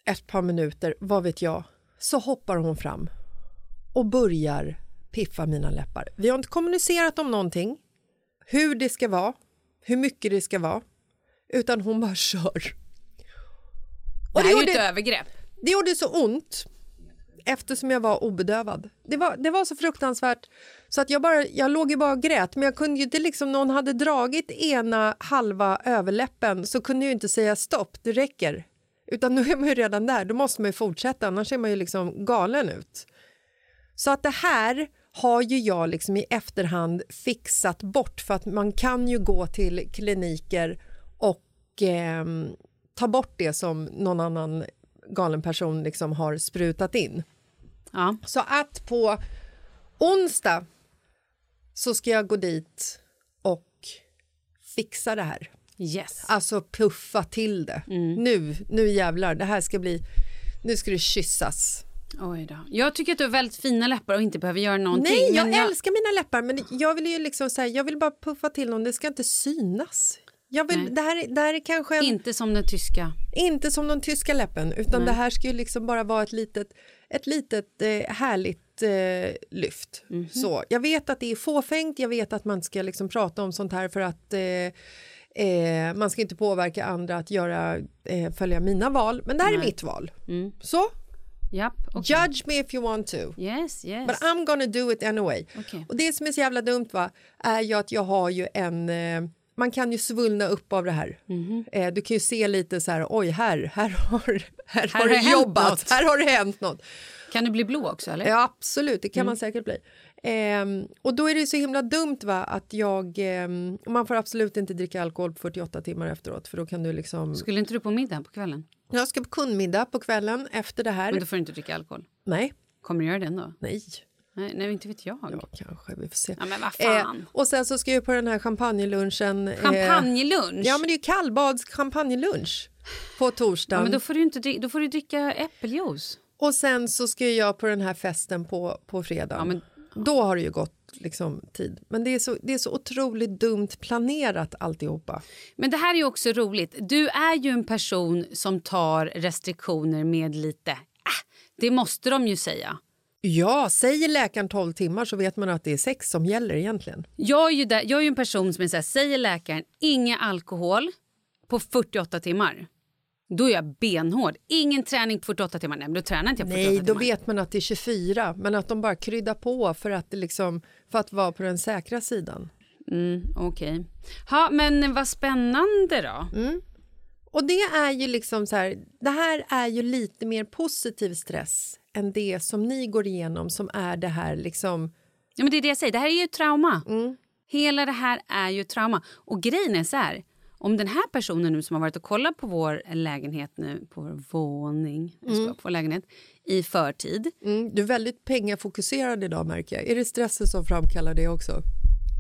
ett par minuter, vad vet jag, så hoppar hon fram och börjar piffa mina läppar. Vi har inte kommunicerat om någonting, hur det ska vara, hur mycket det ska vara, utan hon bara kör. Det här är ju ett övergrepp. det gjorde så ont eftersom jag var obedövad. Det var, det var så fruktansvärt så att jag, bara, jag låg ju bara och grät men jag kunde ju inte liksom, någon hade dragit ena halva överläppen så kunde jag ju inte säga stopp, det räcker. Utan nu är man ju redan där, då måste man ju fortsätta annars ser man ju liksom galen ut. Så att det här har ju jag liksom i efterhand fixat bort för att man kan ju gå till kliniker och ehm, ta bort det som någon annan galen person liksom har sprutat in. Ja. Så att på onsdag så ska jag gå dit och fixa det här. Yes. Alltså puffa till det. Nu, nu jävlar, det här ska bli... Nu ska det kyssas. Oj då. Jag tycker att du har väldigt fina läppar och inte behöver göra någonting. Nej, jag, men älskar mina läppar men jag vill ju liksom så här, jag vill bara puffa till dem, det ska inte synas. Jag Nej. vill, det, här, är- det här är kanske en, Inte som den tyska. inte som den tyska läppen utan Nej. det här ska ju liksom bara vara ett litet, ett litet eh, härligt eh, lyft. Mhm. Så, jag vet att det är fåfängt, jag vet att man ska liksom prata om sånt här för att eh, eh, man ska inte påverka andra att göra, eh, följa mina val, men det här är Nej. mitt val. Mm. Så, Japp, okej. judge me if you want to. Yes, yes. But I'm gonna do it anyway. Okej. Och det som är så jävla dumt va, är ju att jag har ju en... Eh, man kan ju svullna upp av det här. Mhm. Eh, du kan ju se lite så här, oj här, här har, här Här har det jobbat, något. här har det hänt något. Kan du bli blå också eller? Ja absolut, det kan Mm. man säkert bli. Ehm, och då är det så himla dumt va att jag, ehm, man får absolut inte dricka alkohol på 48 timmar efteråt för då kan du liksom, Skulle inte du på middag på kvällen? jag ska på kundmiddag på kvällen efter det här. Men då får du inte dricka alkohol. Nej, Kommer du göra det ändå? nej, Nej, nej inte vet jag. ja kanske, vi får se. Ja, men vad Eh, fan. och sen så ska jag på den här champagnelunchen. eh, Champagnelunch? Ja, men det är ju kallbads champagnelunch på Ja, torsdagen. men då får du inte då får du dricka äppeljuice. Och sen så ska jag på den här festen på, på fredag. Ja, men- Då har det ju gått liksom, tid. Men det är, så, det är så otroligt dumt planerat alltihopa. Men det här är också roligt. Du är ju en person som tar restriktioner med lite... Äh, det måste de ju säga. Ja, säger läkaren 12 timmar så vet man att det är sex som gäller egentligen. Jag är ju, där, jag är en person som är så här, säger läkaren inga alkohol på 48 timmar. Då är jag benhård. Ingen träning på 48 timmar. Nej, men då tränar inte jag på 48 Nej, då timmar. vet man att det är 24 men att de bara kryddar på för att, liksom, för att vara på den säkra sidan. Mm, Okej. Ja, men vad spännande då. Mm. Och det är ju liksom så här, det här är ju lite mer positiv stress än det som ni går igenom som är det här liksom... Ja, men det är det jag säger. Det här är ju trauma. Mm. Hela det här är ju trauma. Och grejen är så här. Om den här personen nu som har varit och kollat på vår lägenhet nu, på vår våning, mm. på vår lägenhet i förtid. Mm, du är väldigt pengafokuserad idag märker jag. Är det stressen som framkallar det också?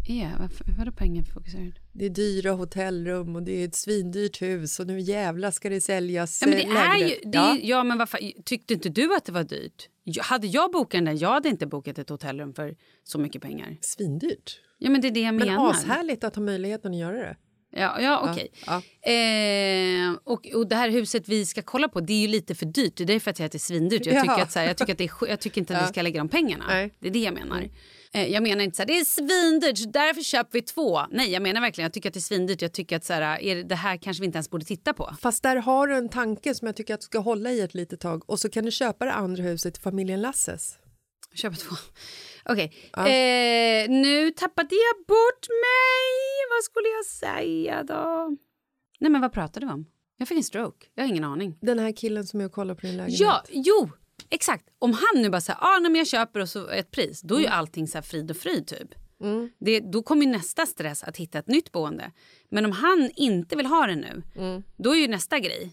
Ja, varför, vadå pengafokuserad? Det är dyra hotellrum och det är ett svindyrt hus och nu jävla ska det säljas Ja, men det eh, är ju, det är, ja. men varför, tyckte inte du att det var dyrt? Jag, hade jag bokat den jag hade inte bokat ett hotellrum för så mycket pengar. Svindyrt. Ja, men det är det jag Men menar. ashärligt att ha möjligheten att göra det. Ja, ja okej. Ja, Eh, och, och det här huset vi ska kolla på, det är ju lite för dyrt. Det är därför att jag säger att det är svindyrt. Jag tycker, Ja. att, så här, jag tycker, att det är, sk- jag tycker inte att vi ska lägga de pengarna. Nej. Det är det jag menar. Eh, jag menar inte så här, det är svindyrt, därför köper vi två. Nej, jag menar verkligen, jag tycker att det är svindyrt. Jag tycker att så här, är det, det här kanske vi inte ens borde titta på. Fast där har du en tanke som jag tycker att du ska hålla i ett litet tag och så kan du köpa det andra huset till familjen Lasses. Köpa två. Okej, eh, nu tappade jag bort mig. Vad skulle jag säga då? Nej, men vad pratade vi om? Jag fick en stroke. Jag har ingen aning. Den här killen som och kollar på din lägenhet. Ja, jo, exakt. Om han nu bara säger ah, nej, men jag köper och så ett pris, då är Mm. ju allting så frid och fryd typ. Det, då kommer nästa stress att hitta ett nytt boende. Men om han inte vill ha det nu, Mm. då är ju nästa grej.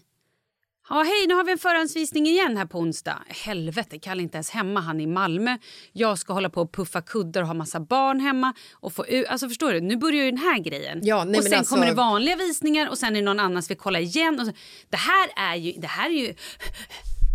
Ja, hej, nu har vi en förhandsvisning igen här på onsdag. Helvete, Kalle inte ens hemma. Han är i Malmö. Jag ska hålla på och puffa kuddar och ha massa barn hemma. Och få ut, alltså förstår du, nu börjar ju den här grejen. Ja, nej, och sen alltså- kommer det vanliga visningar och sen är det någon annan som vill kolla igen. Och så, det här är ju, det här är ju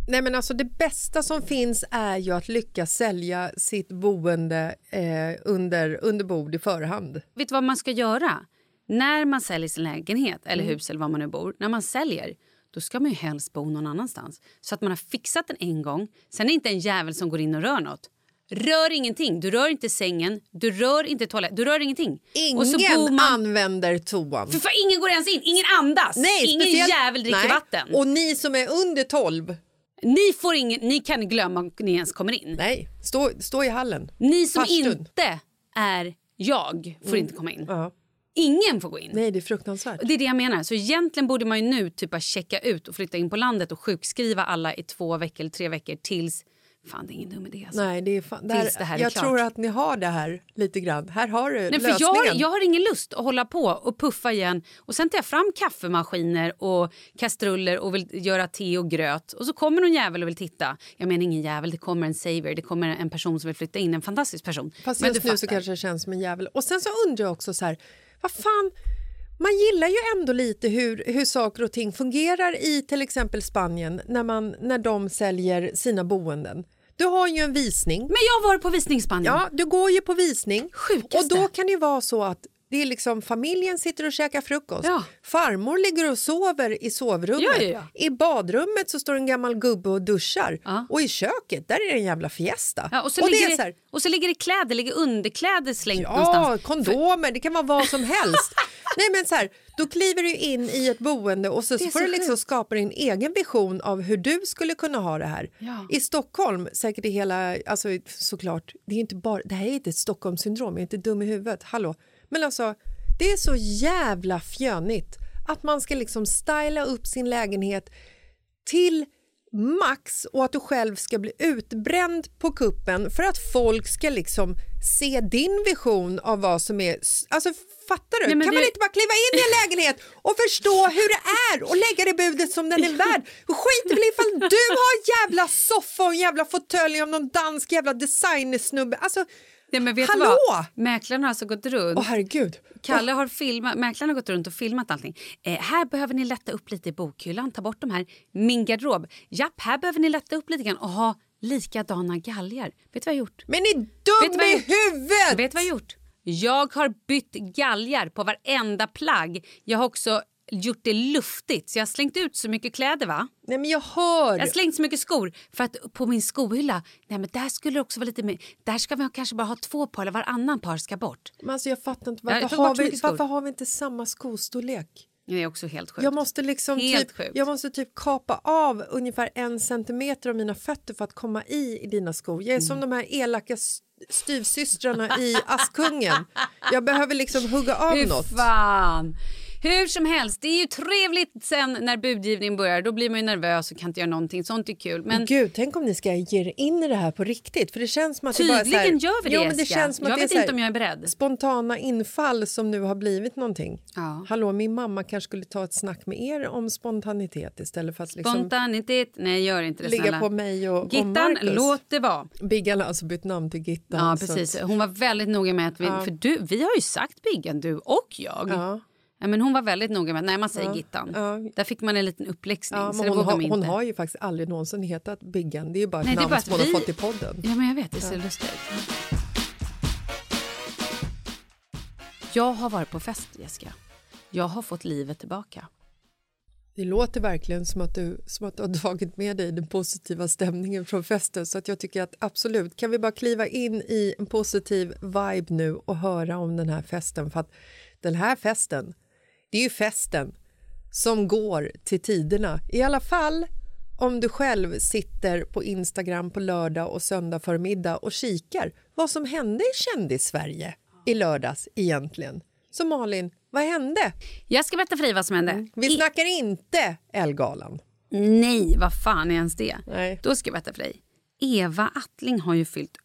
Nej men alltså det bästa som finns är ju att lyckas sälja sitt boende eh, under, under bord i förhand. Vet du vad man ska göra? När man säljer sin lägenhet eller Mm. hus eller var man nu bor, när man säljer då ska man ju helst bo någon annanstans. Så att man har fixat den en gång. Sen är det inte en jävel som går in och rör något. Rör ingenting. Du rör inte sängen, du rör inte toaletten, du rör ingenting. Ingen man... använder toan. För fan, ingen går ens in, ingen andas. ingen speciellt- jävel dricker Nej. vatten. Och ni som är under 12, Ni, får ingen, ni kan glömma att ni ens kommer in. nej, stå, stå i hallen. Ni som Farstun. inte är jag får inte komma in. Ja. Ingen får gå in. Nej, det är fruktansvärt. Det är det jag menar. Så egentligen borde man ju nu typ checka ut och flytta in på landet och sjukskriva alla i två veckor eller tre veckor tills Fan, det är ingen dum idé. Alltså. Nej, det är fan, där, Tills det här är jag klart. tror att ni har det här lite grann. Här har du Nej, för jag, jag har ingen lust att hålla på och puffa igen. Och Sen tar jag fram kaffemaskiner och kastruller och vill göra te och gröt. Och så kommer någon jävel och vill titta. Jag menar ingen jävel, det kommer en saver. Det kommer en person som vill flytta in. En fantastisk person. Fast Men just nu så kanske det känns som en jävel. Och sen så undrar jag också så här, vad fan, man gillar ju ändå lite hur, hur saker och ting fungerar i till exempel Spanien när, man, när de säljer sina boenden. Du har ju en visning. Men jag varit på visning Spanien. Ja, du går ju på visning. Sjukaste. Och då kan det ju vara så att det är liksom familjen sitter och käkar frukost. Ja. Farmor ligger och sover i sovrummet. Ja, ja. I badrummet så står en gammal gubbe och duschar. Och i köket där är det en jävla fiesta. Och, så och ligger det, så här, och så ligger det kläder, ligger underkläder slängt Ja, någonstans. kondomer, det kan vara vad som helst. Nej, men så här, då kliver du in i ett boende och så, så får så du liksom skapa din egen vision av hur du skulle kunna ha det här. Ja. I Stockholm, säkert i hela, alltså såklart, det är inte bara, det här är inte ett Stockholmssyndrom, jag är inte dum i huvudet, hallå. Men alltså, det är så jävla fjönigt att man ska liksom styla upp sin lägenhet till max och att du själv ska bli utbränd på kuppen för att folk ska liksom se din vision av vad som är... Alltså fattar du? Nej, kan man det- inte bara kliva in i en lägenhet och förstå hur det är och lägga det budet som den är värd? Skit väl ifall du har en jävla soffa och en jävla fåtölj av någon dansk jävla designersnubbe. Alltså, Nej, men vet Hallå! Du vad? Mäklaren har alltså gått runt. åh herregud. Kalle har filmat, mäklaren har gått runt och filmat allting. Eh, här behöver ni lätta upp lite i bokhyllan, ta bort de här. Min garderob. Japp, här behöver ni lätta upp lite grann och ha likadana galgar. Vet du vad jag har gjort? Men ni är dum vad i huvudet! Vet du vad jag har gjort? Jag har bytt galgar på varenda plagg. Jag har också gjort det luftigt. Så jag har slängt ut så mycket kläder. va? Nej men jag hör. Jag har slängt så mycket skor för att på min skohylla, nej men där skulle det också vara lite mer, där ska vi kanske bara ha två par eller varannan par ska bort. Men alltså jag fattar inte, jag varför, bort har vi, varför har vi inte samma skostorlek? Det är också helt sjukt. Jag måste liksom Helt typ, sjukt. jag måste typ kapa av ungefär en centimeter av mina fötter för att komma i, i dina skor. Jag är som Mm. de här elaka st- styvsystrarna i Askungen. Jag behöver liksom hugga av Fy något. fan! Hur som helst, det är ju trevligt sen när budgivningen börjar. Då blir man ju nervös och kan inte göra någonting. Sånt är kul. Men Gud, tänk om ni ska ge er in i det här på riktigt. För det känns som att det bara är här, tydligen gör vi det, ja, men det Jessica. känns som att Jag det är vet inte om jag är beredd. Spontana infall som nu har blivit någonting. Ja. Hallå, min mamma kanske skulle ta ett snack med er om spontanitet istället för att liksom Spontanitet, nej gör inte det ligga snälla. på mig och, och Gittan, Marcus. låt det vara. Biggan har alltså bytt namn till Gittan. Ja, precis. att- Hon var väldigt noga med att vi... För du, vi har ju sagt Biggan, du och jag. Ja. Ja, men hon var väldigt noga med att nej, man säger Ja, Gittan. ja. Där fick man en liten uppläxning. Ja, hon, har, hon har ju faktiskt aldrig någonsin hetat Biggan. Det är ju bara ett Nej, är namn bara som hon vi- har fått i podden. Ja, men jag vet. Det ser lustigt ut. Jag har varit på fest, Jessica. Jag har fått livet tillbaka. Det låter verkligen som att, du, som att du har dragit med dig den positiva stämningen från festen. Så att jag tycker att absolut, kan vi bara kliva in i en positiv vibe nu och höra om den här festen? För att den här festen, det är ju festen som går till tiderna. I alla fall om du själv sitter på Instagram på lördag och söndag förmiddag och kikar vad som hände i kändis-Sverige i lördags egentligen. Så Malin, vad hände? Jag ska berätta för dig vad som hände. Vi I- snackar inte Elgalan. Nej, vad fan är ens det? Nej. Då ska jag berätta för dig. Eva Attling har ju fyllt...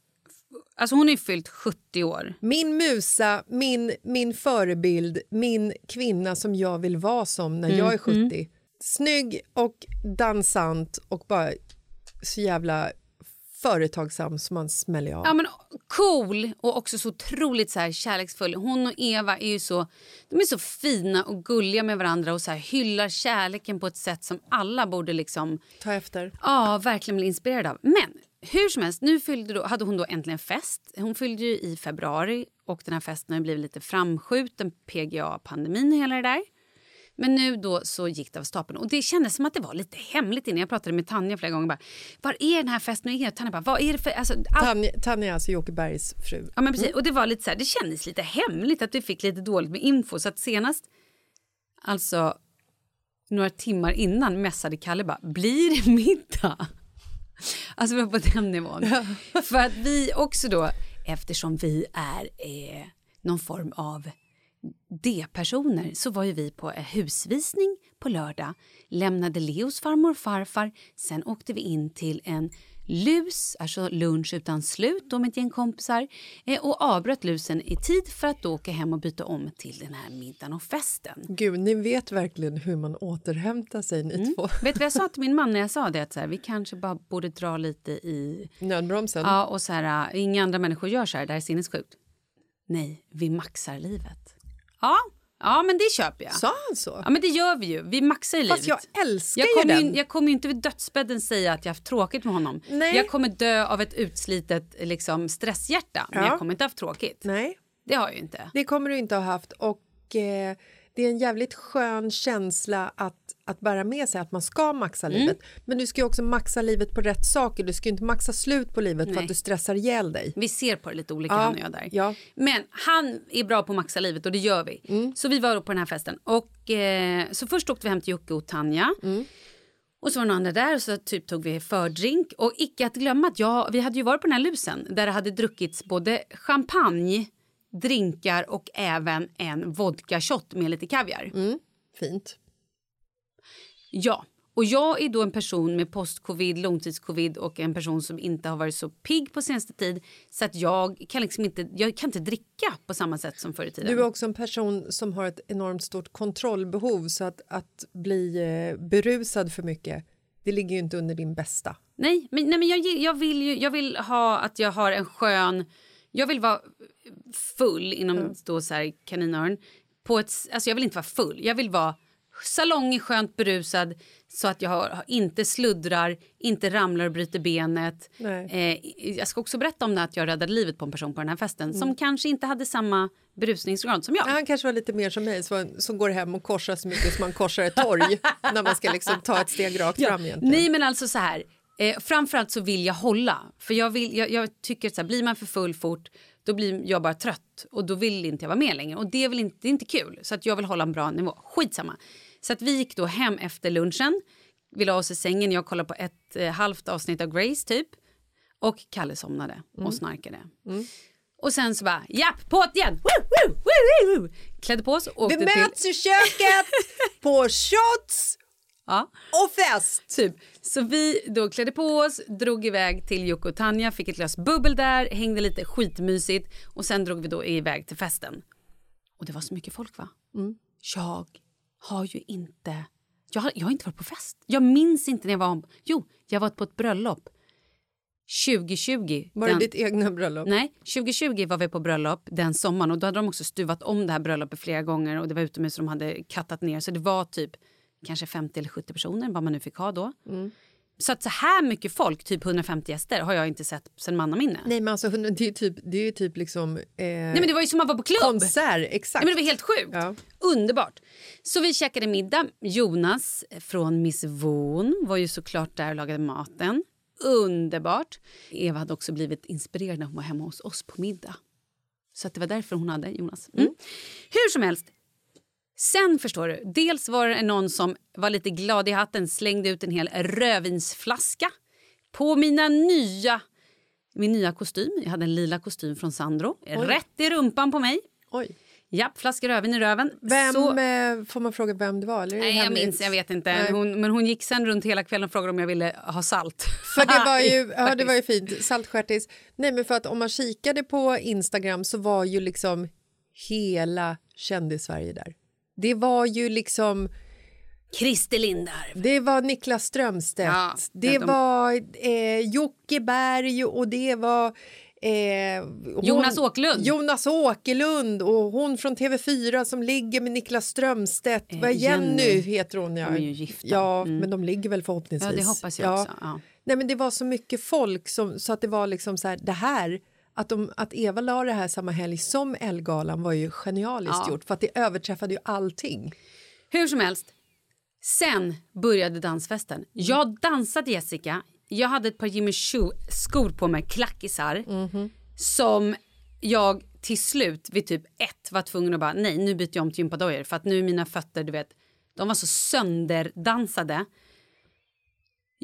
Alltså hon ju fyllt 70 år. Min musa, min, min förebild, min kvinna som jag vill vara som när jag är 70. Snygg och dansant och bara så jävla företagsam som man smäller av. Ja, men cool och också så otroligt så här kärleksfull. Hon och Eva är ju så, de är så fina och gulliga med varandra och så här hyllar kärleken på ett sätt som alla borde liksom Ta efter. Ja, verkligen bli inspirerad av. Men hur som helst, nu fyllde då, hade hon då äntligen fest. Hon fyllde ju i februari och den här festen har blivit lite framskjuten. PGA-pandemin och hela det där. Men nu då så gick det av stapeln och det kändes som att det var lite hemligt innan. Jag pratade med Tanja flera gånger. Bara, Var är den här festen? Och? Tanja bara, vad är det för... Alltså, allt, Tanja, Tanja är alltså Jocke Bergs fru. Ja, men precis. Och det var lite så här, det kändes lite hemligt att vi fick lite dåligt med info. Så att senast, alltså några timmar innan mässade Kalle bara, blir det middag? Alltså vi var på den nivån. För att vi också då, eftersom vi är eh, någon form av D-personer så var ju vi på en husvisning på lördag, lämnade Leos farmor och farfar, sen åkte vi in till en lus, alltså lunch utan slut då med ett gäng kompisar eh, och avbröt lusen i tid för att då åka hem och byta om till den här middagen och festen. Gud, ni vet verkligen hur man återhämtar sig ni Mm. två. Vet du vad jag sa till min man när jag sa det? Att så här, vi kanske bara borde dra lite i... Nödbromsen. Ja, och så här, äh, inga andra människor gör så här, det här är sinnessjukt. Nej, vi maxar livet. Ja, ja men det köper jag. Sa han så? Ja, men det gör vi ju. Vi maxar ju Fast livet. jag älskar jag ju kommer den. Ju, jag kommer ju inte vid dödsbädden säga att jag haft tråkigt med honom. Nej. Jag kommer dö av ett utslitet liksom, stresshjärta, men Ja. jag kommer inte haft tråkigt. Nej, Det har jag ju inte. det kommer du inte ha haft. Och eh, Det är en jävligt skön känsla att, att bära med sig att man ska maxa Mm. livet. Men du ska ju också maxa livet på rätt saker. Du ska ju inte maxa slut på livet för Nej. att du stressar ihjäl dig. Vi ser på det lite olika Ja, han och jag där. ja. Men han är bra på att maxa livet och det gör vi. Mm. Så vi var på den här festen. Och, eh, så först åkte vi hem till Jocke och Tanja. Mm. Och så var det några andra där och så typ tog vi fördrink. Och icke att glömma att jag, vi hade ju varit på den här lusen där det hade druckits både champagne, drinkar och även en vodka shot med lite kaviar. Mm. Fint. Ja, och jag är då en person med post-covid, långtidscovid och en person som inte har varit så pigg på senaste tid så att jag kan liksom inte, jag kan inte dricka på samma sätt som förr i tiden. Du är också en person som har ett enormt stort kontrollbehov så att, att bli eh, berusad för mycket det ligger ju inte under din bästa. Nej, men, nej, men jag, jag, vill ju, jag vill ha att jag har en skön... Jag vill vara full inom då så här kaninöron. På ett, alltså jag vill inte vara full. Jag vill vara salongig, skönt berusad så att jag har, inte sluddrar, inte ramlar och bryter benet. Eh, jag ska också berätta om det att jag räddade livet på en person på den här festen som kanske inte hade samma berusningsgrad som jag. Han kanske var lite mer som mig som, som går hem och korsar så mycket som man korsar ett torg när man ska liksom ta ett steg rakt fram egentligen. Nej men alltså så här. Eh, framförallt så vill jag hålla. För jag, vill, jag, jag tycker att så här, blir man för full fort då blir jag bara trött och då vill inte jag vara med längre. Och det är väl inte, det är inte kul. Så att jag vill hålla en bra nivå. Skitsamma. Så att vi gick då hem efter lunchen. Vi la oss i sängen. Jag kollade på ett eh, halvt avsnitt av Grace typ. Och Kalle somnade och snarkade. Och sen så bara, japp, på igen! Woo, woo, woo. Klädde på oss och åkte Vi till... möts i köket på shots Ja. och fest. Typ. Så vi då klädde på oss, drog iväg till Jocke och Tanja, fick ett glas bubbel där, hängde lite skitmysigt och sen drog vi då iväg till festen. Och det var så mycket folk va? Jag har ju inte, jag har, jag har inte varit på fest. Jag minns inte när jag var, jo, jag var på ett bröllop 2020. Var det Den- ditt egna bröllop? Nej, 2020 var vi på bröllop den sommaren och då hade de också stuvat om det här bröllopet flera gånger och det var utomhus och de hade kattat ner så det var typ kanske 50 eller 70 personer vad man nu fick ha då. Så att så här mycket folk, typ 150 gäster, har jag inte sett sen mannaminne. Nej. Men alltså det är typ, det är typ liksom eh, Nej men det var ju som att vara på klubb. konsert, exakt. Nej, men det var helt sjukt. Ja. Underbart. Så vi käkade middag. Jonas från Miss Von var ju såklart där och lagade maten. Underbart. Eva hade också blivit inspirerad när hon var hemma hos oss på middag. Så att det var därför hon hade Jonas. Mm. Hur som helst. Sen förstår du, dels var det någon som var lite glad i hatten, slängde ut en hel rödvinsflaska på mina nya, min nya kostym. Jag hade en lila kostym från Sandro. Rätt i rumpan på mig. Oj. Japp, flaska rödvin i röven. Vem, Så, eh, får man fråga vem det var? Eller det nej, jag minns, jag vet inte. Hon, men hon gick sen runt hela kvällen och frågade om jag ville ha salt. För det var ju, ja, det var ju fint. Saltstjärtis. Nej, men för att om man kikade på Instagram så var ju liksom hela kändis-Sverige där. Det var ju liksom... Christer Lindarw. Det var Niklas Strömstedt, Ja, det de- var eh, Jocke Berg och det var... Eh, hon- Jonas Åkerlund. Jonas Åkerlund och hon från TV4 som ligger med Niklas Strömstedt. Eh, Vad Jenny, Jenny. heter hon. Ja, De är ju gifta. ja Mm. men de ligger väl förhoppningsvis. Ja, det hoppas jag också. Ja. Nej, men det var så mycket folk som, så att det var liksom så här, det här att, de, att Eva la det här samma helg som Elgalan var ju genialiskt Ja. gjort för att det överträffade ju allting. Hur som helst. Sen började dansfesten. Jag dansade Jessica. Jag hade ett par Jimmy Choo-skor på mig, klackisar. Som jag till slut vid typ ett var tvungen att bara nej nu byter jag om till gympadojor för att nu är mina fötter du vet de var så sönderdansade.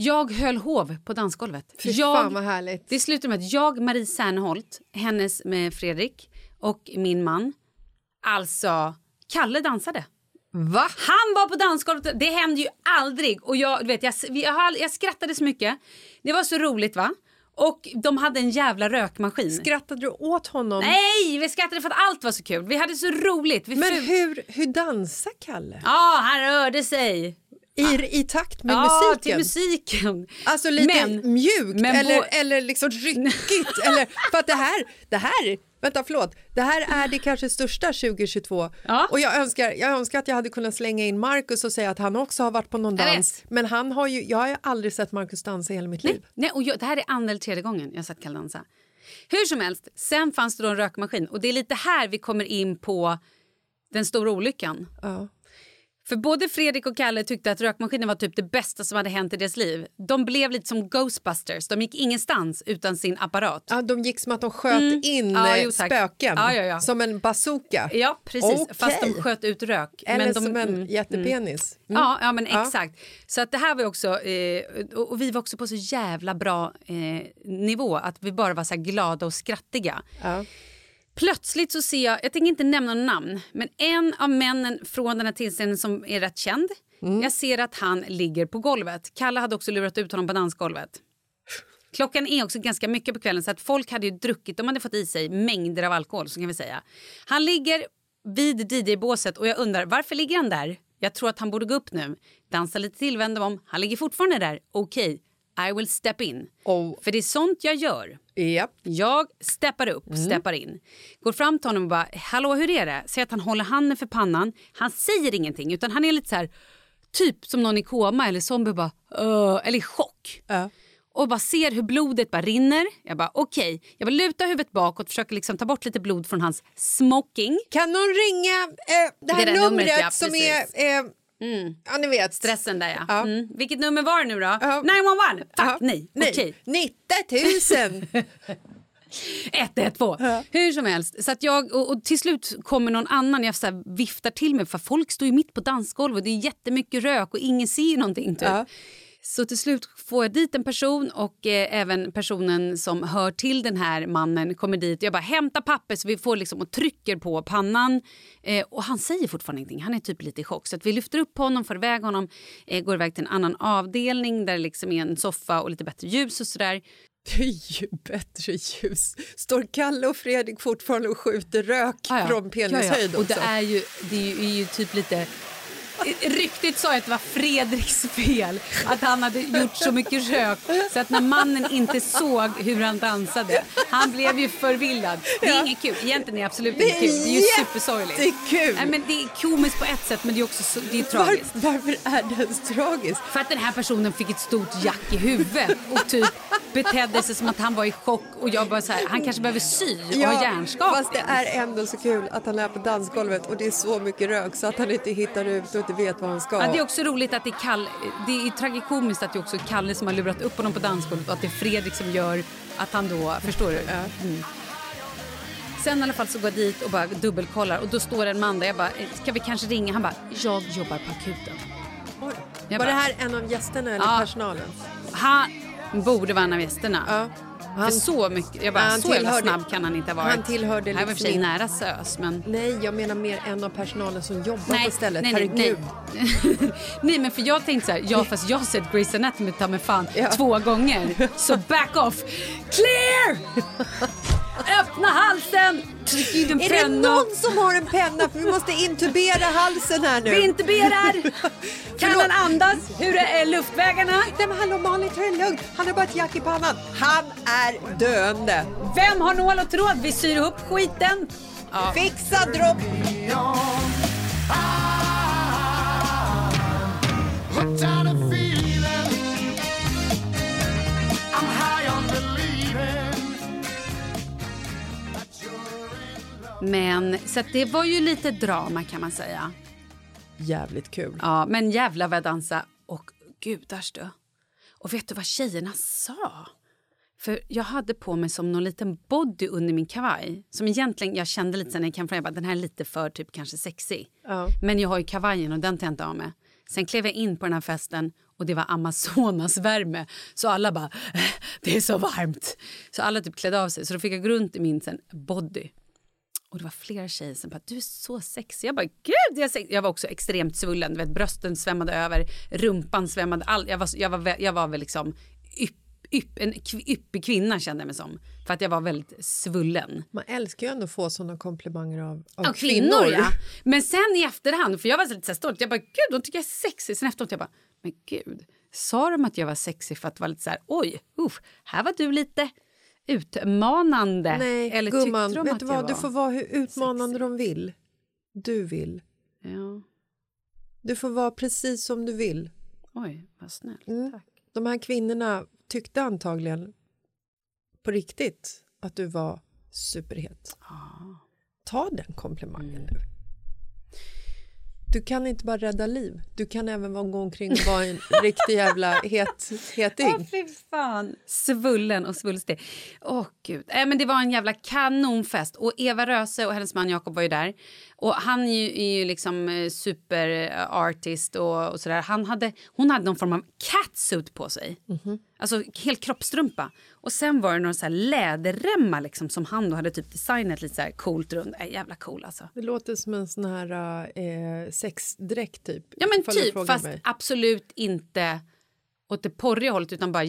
Jag höll hov på dansgolvet. Fy jag, fan vad härligt. det slutade med att jag, Marie Serneholt, hennes med Fredrik och min man, alltså Kalle dansade. Va? Han var på dansgolvet. Det hände ju aldrig. Och jag, vet, jag, jag, jag skrattade så mycket. Det var så roligt va? Och de hade en jävla rökmaskin. Skrattade du åt honom? Nej, vi skrattade för att allt var så kul. Vi hade så roligt. Vi Men hur, hur dansar Kalle? Ja, han rörde sig. I, I takt med ja, musiken? till musiken. Alltså lite Men- mjukt men eller, eller liksom ryckigt. eller, för att det här, det här, vänta förlåt, det här är det kanske största 2022 Ja. och jag önskar, jag önskar att jag hade kunnat slänga in Marcus och säga att han också har varit på någon dans. Men han har ju, jag har ju aldrig sett Marcus dansa i hela mitt liv. Nej, och jag, det här är andra eller tredje gången jag har sett Kalle dansa. Hur som helst, sen fanns det då en rökmaskin och det är lite här vi kommer in på den stora olyckan. Ja. För både Fredrik och Kalle tyckte att rökmaskinen var typ det bästa som hade hänt i deras liv. De blev lite som Ghostbusters, de gick ingenstans utan sin apparat. Ja, de gick som att de sköt Mm. in Ja, eh, spöken Ja, som en bazooka. Ja, precis. Okej. Fast de sköt ut rök. Eller men de, som en mm, jättepenis. Mm. Ja, ja, men exakt. Så att det här var också... Eh, och vi var också på så jävla bra eh, nivå att vi bara var så glada och skrattiga. Plötsligt så ser jag, jag tänker inte nämna någon namn, men en av männen från den här tillställningen som är rätt känd. Mm. Jag ser att han ligger på golvet. Kalle hade också lurat ut honom på dansgolvet. Klockan är också ganska mycket på kvällen så att folk hade druckit, de hade fått i sig mängder av alkohol så kan vi säga. Han ligger vid DJ-båset och jag undrar varför ligger han där? Jag tror att han borde gå upp nu. Dansa lite till, vända om. Han ligger fortfarande där. Okej, I will step in. Oh. För det är sånt jag gör. Japp. Jag steppar upp, Mm. steppar in. Går fram till honom och bara, hallå hur är det? Säger att han håller handen för pannan. Han säger ingenting utan han är lite så här, typ som någon i koma eller zombie bara, "Åh", eller i chock. Ja. Och bara ser hur blodet bara rinner. Jag bara okej, jag vill luta huvudet bakåt, försöker liksom ta bort lite blod från hans smoking. Kan någon ringa eh, det här Det numret, numret, ja, som är... Eh, Ja, ni vet. Stressen där ja. Ja. Mm. Vilket nummer var det nu då? Ja. 911? Fuck Ja. nej. Nej. Okej. 90 000! 112. Hur som helst. Så att jag, och, och till slut kommer någon annan. Jag så här viftar till mig för folk står ju mitt på dansgolvet. Det är jättemycket rök och ingen ser någonting. Typ. Ja. Så till slut får jag dit en person och eh, även personen som hör till den här mannen kommer dit. Jag bara hämta papper så vi får liksom och trycker på pannan. Eh, och han säger fortfarande ingenting. Han är typ lite i chock. Så att vi lyfter upp honom, får iväg honom, eh, går iväg till en annan avdelning där det liksom är en soffa och lite bättre ljus och sådär. Det är ju bättre ljus. Står Kalle och Fredrik fortfarande och skjuter rök Ja, ja. från penishöjd Och det är ju, det är ju, är ju typ lite... Ryktet sa att det var Fredriks fel att han hade gjort så mycket rök så att när mannen inte såg hur han dansade, han blev ju förvillad. Det är Ja. inget kul. Egentligen är det absolut inte kul. Det är ju supersorgligt. jättekul. Nej, men det är komiskt på ett sätt men det är också så, det är Var, tragiskt. varför är det tragiskt? För att den här personen fick ett stort jack i huvudet och typ betedde sig som att han var i chock och jag bara så här, han kanske behöver sy och ha hjärnskakning. fast det är ändå så kul att han är på dansgolvet och det är så mycket rök så att han inte hittar ut och inte vet vad han ska. Ja, det är också roligt att det är Kalle, det är tragikomiskt att det är också Kalle som har lurat upp honom på dansgolvet och att det är Fredrik som gör att han då, förstår du? Mm. Sen i alla fall så går jag dit och bara dubbelkollar och då står en man där jag bara, "Eh, ska vi kanske ringa? Han bara, jag jobbar på akuten. Oj. Jag Var bara- det här en av gästerna eller Ja. personalen? Han borde vara en av gästerna. Ja. För Han, så mycket, jag bara, han så jävla snabb kan han inte ha varit. han tillhörde Han var för liksom sig in- nära SÖS men... nej, jag menar mer en av personalen som jobbar på stället. nej, nej, Herregud. nej. nej, men för jag tänkte så här, ja fast jag har sett Grey's Anatomy ta mig fan Ja. två gånger. Så back off. Clear! Öppna halsen! Tryck in en Är det penna. någon som har en penna? För vi måste intubera halsen här nu. Vi intuberar. Kan han andas? Hur är luftvägarna? Nej men hallå Malin, ta det lugnt. Han har bara ett jack i pannan. Han är döende. Vem har nål och tråd? Vi syr ihop skiten. Ja. Fixa dropp. Men så det var ju lite drama kan man säga. Jävligt kul. Ja, men jävlar vad jag dansade. Och gudars du. Och vet du vad tjejerna sa? För jag hade på mig som någon liten body under min kavaj. Som egentligen, jag kände lite sen när jag kom fram, jag bara, den här är lite för typ kanske sexy. Ja. Men jag har ju kavajen och den tar jag inte av med. Sen klev jag in på den här festen och det var Amazonasvärme. Så alla bara, "Eh, det är så varmt. Så alla typ klädde av sig. Så då fick jag gå runt i min sen, body. Och det var flera tjejer som bara, du är så sexig. Jag bara, gud jag. Jag var också extremt svullen, du vet, brösten svämmade över, rumpan svämmade, all, jag, var, jag, var, jag var väl liksom ypp, ypp, en yppig kvinna kände jag mig som. För att jag var väldigt svullen. Man älskar ju ändå att få såna komplimanger av, av, Av kvinnor, ja. Men sen i efterhand, för jag var så lite så stolt, jag bara gud de tycker jag är sexig. Sen efteråt jag bara, men gud, sa de att jag var sexig för att vara lite så här, oj, uff, här var du lite utmanande. Nej, Eller gumman, vet att du vad? Du var får vara hur utmanande sexig? de vill. Du vill. Ja. Du får vara precis som du vill. Oj, vad snällt. Mm. Tack. De här kvinnorna tyckte antagligen på riktigt att du var superhet. Ta den komplimangen nu. Du kan inte bara rädda liv. Du kan även gå omkring och vara en riktig jävla het, heting. Åh, fy fan. Svullen och svulstig. Åh, gud. Äh, men det var en jävla kanonfest. Och Eva Röse och hennes man Jakob var ju där. Och han är ju, är ju liksom eh, superartist och, och sådär. Han hade, hon hade någon form av catsuit på sig. Alltså helt kroppstrumpa. Och sen var det några så här läderremmar liksom, som han då hade typ designat lite så här coolt runt. Äh, jävla cool alltså. Det låter som en sån här eh, sexdräkt typ. Ja men typ, fast mig. absolut inte åt det porriga hållet utan bara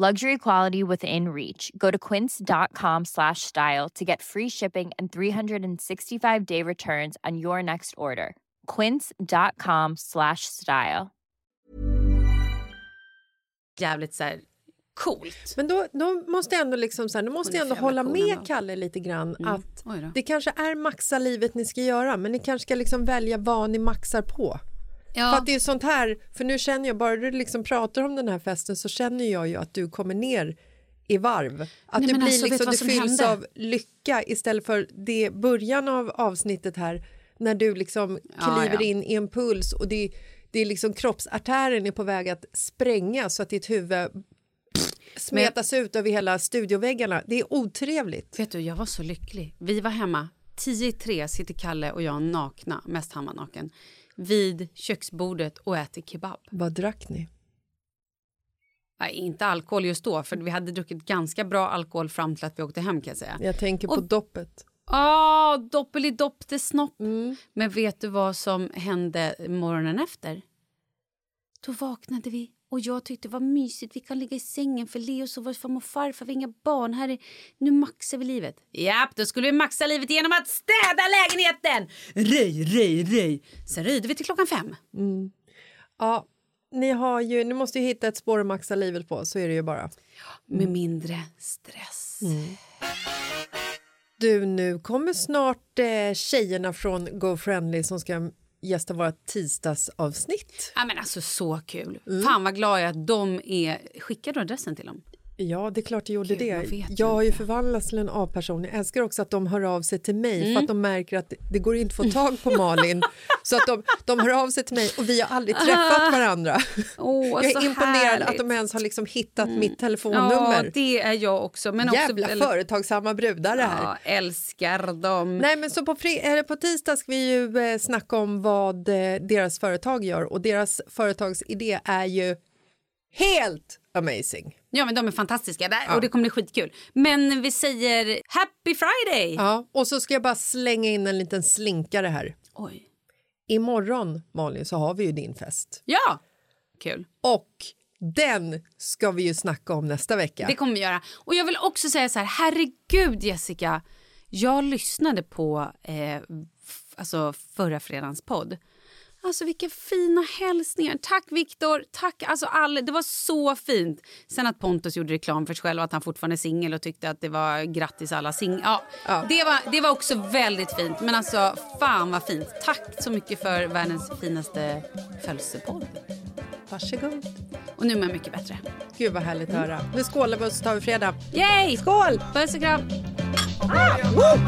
Luxury quality within reach. Go to quince.com slash style to get free shipping and 365 day returns on your next order. Quince.com slash style. jävligt så här coolt. Men då, då måste jag ändå, liksom så här, då måste jag ändå hålla med. Kalle lite grann Mm. att det kanske är maxa livet ni ska göra men ni kanske ska liksom välja vad ni maxar på. Ja. För att det är sånt här, för nu känner jag, bara du liksom pratar om den här festen så känner jag ju att du kommer ner i varv. Att Nej, du men blir alltså, liksom, du fylls hände? av lycka istället för det början av avsnittet här när du liksom Ja, kliver ja. in i en puls och det, det är liksom kroppsartären är på väg att spränga så att ditt huvud smetas ut över hela studioväggarna. Det är otrevligt. Vet du, jag var så lycklig. Vi var hemma, tio i tre sitter Kalle och jag nakna, mest han var naken, vid köksbordet och äter kebab. Vad drack ni? Nej, inte alkohol just då, för vi hade druckit ganska bra alkohol fram till att vi åkte hem kan jag säga. Jag tänker på Och- doppet. Åh, doppelidopp till snopp. Mm. Men vet du vad som hände morgonen efter? Då vaknade vi och jag tyckte det var mysigt. Vi kan ligga i sängen för Leo så var farmor och farfar, vi har inga barn. Här är, nu maxar vi livet. Japp, då skulle vi maxa livet genom att städa lägenheten! Rej, rej, rej. Sen röjde vi till klockan fem. Ja, ni, har ju, ni måste ju hitta ett spår att maxa livet på, så är det ju bara. Med mindre stress. Du, nu kommer snart eh, tjejerna från Go Friendly som ska gästa vårt tisdagsavsnitt. Ja, men alltså så kul. Fan vad glad jag är att de är... Skickar du adressen till dem? Ja, det är klart det gjorde Gud, jag det. Jag har ju förvandlats till en A-person. Jag älskar också att de hör av sig till mig Mm. för att de märker att det går inte att få tag på Malin. så att de, de hör av sig till mig och vi har aldrig träffat varandra. Åh, jag är så imponerad härligt. att de ens har liksom hittat mitt Ja, telefonnummer. det är jag också. Men också Jävla väldigt- företagsamma brudar det här. Ja, älskar dem. Nej, men så på, eller på tisdag ska vi ju eh, snacka om vad eh, deras företag gör och deras företagsidé är ju helt amazing. Ja, men de är fantastiska där, och det kommer bli skitkul. Men vi säger happy friday! Ja, och så ska jag bara slänga in en liten slinkare här. Oj. Imorgon, Malin, så har vi ju din fest. Ja! Kul. Och den ska vi ju snacka om nästa vecka. Det kommer vi göra. Och jag vill också säga så här, herregud Jessica. Jag lyssnade på eh, alltså förra fredagens podd. Alltså vilka fina hälsningar. Tack Viktor, tack alltså alla. Det var så fint. Sen att Pontus gjorde reklam för sig själv och att han fortfarande är singel och tyckte att det var grattis alla singlar. Ja, Ja. Det, var, det var också väldigt fint. Men alltså fan vad fint. Tack så mycket för världens finaste födelsepodd. Varsågod. Och nu mår jag mycket bättre. Gud vad härligt att höra. Nu skålar vi och så tar vi fredag. Yay! Skål! Puss och kram. Woo!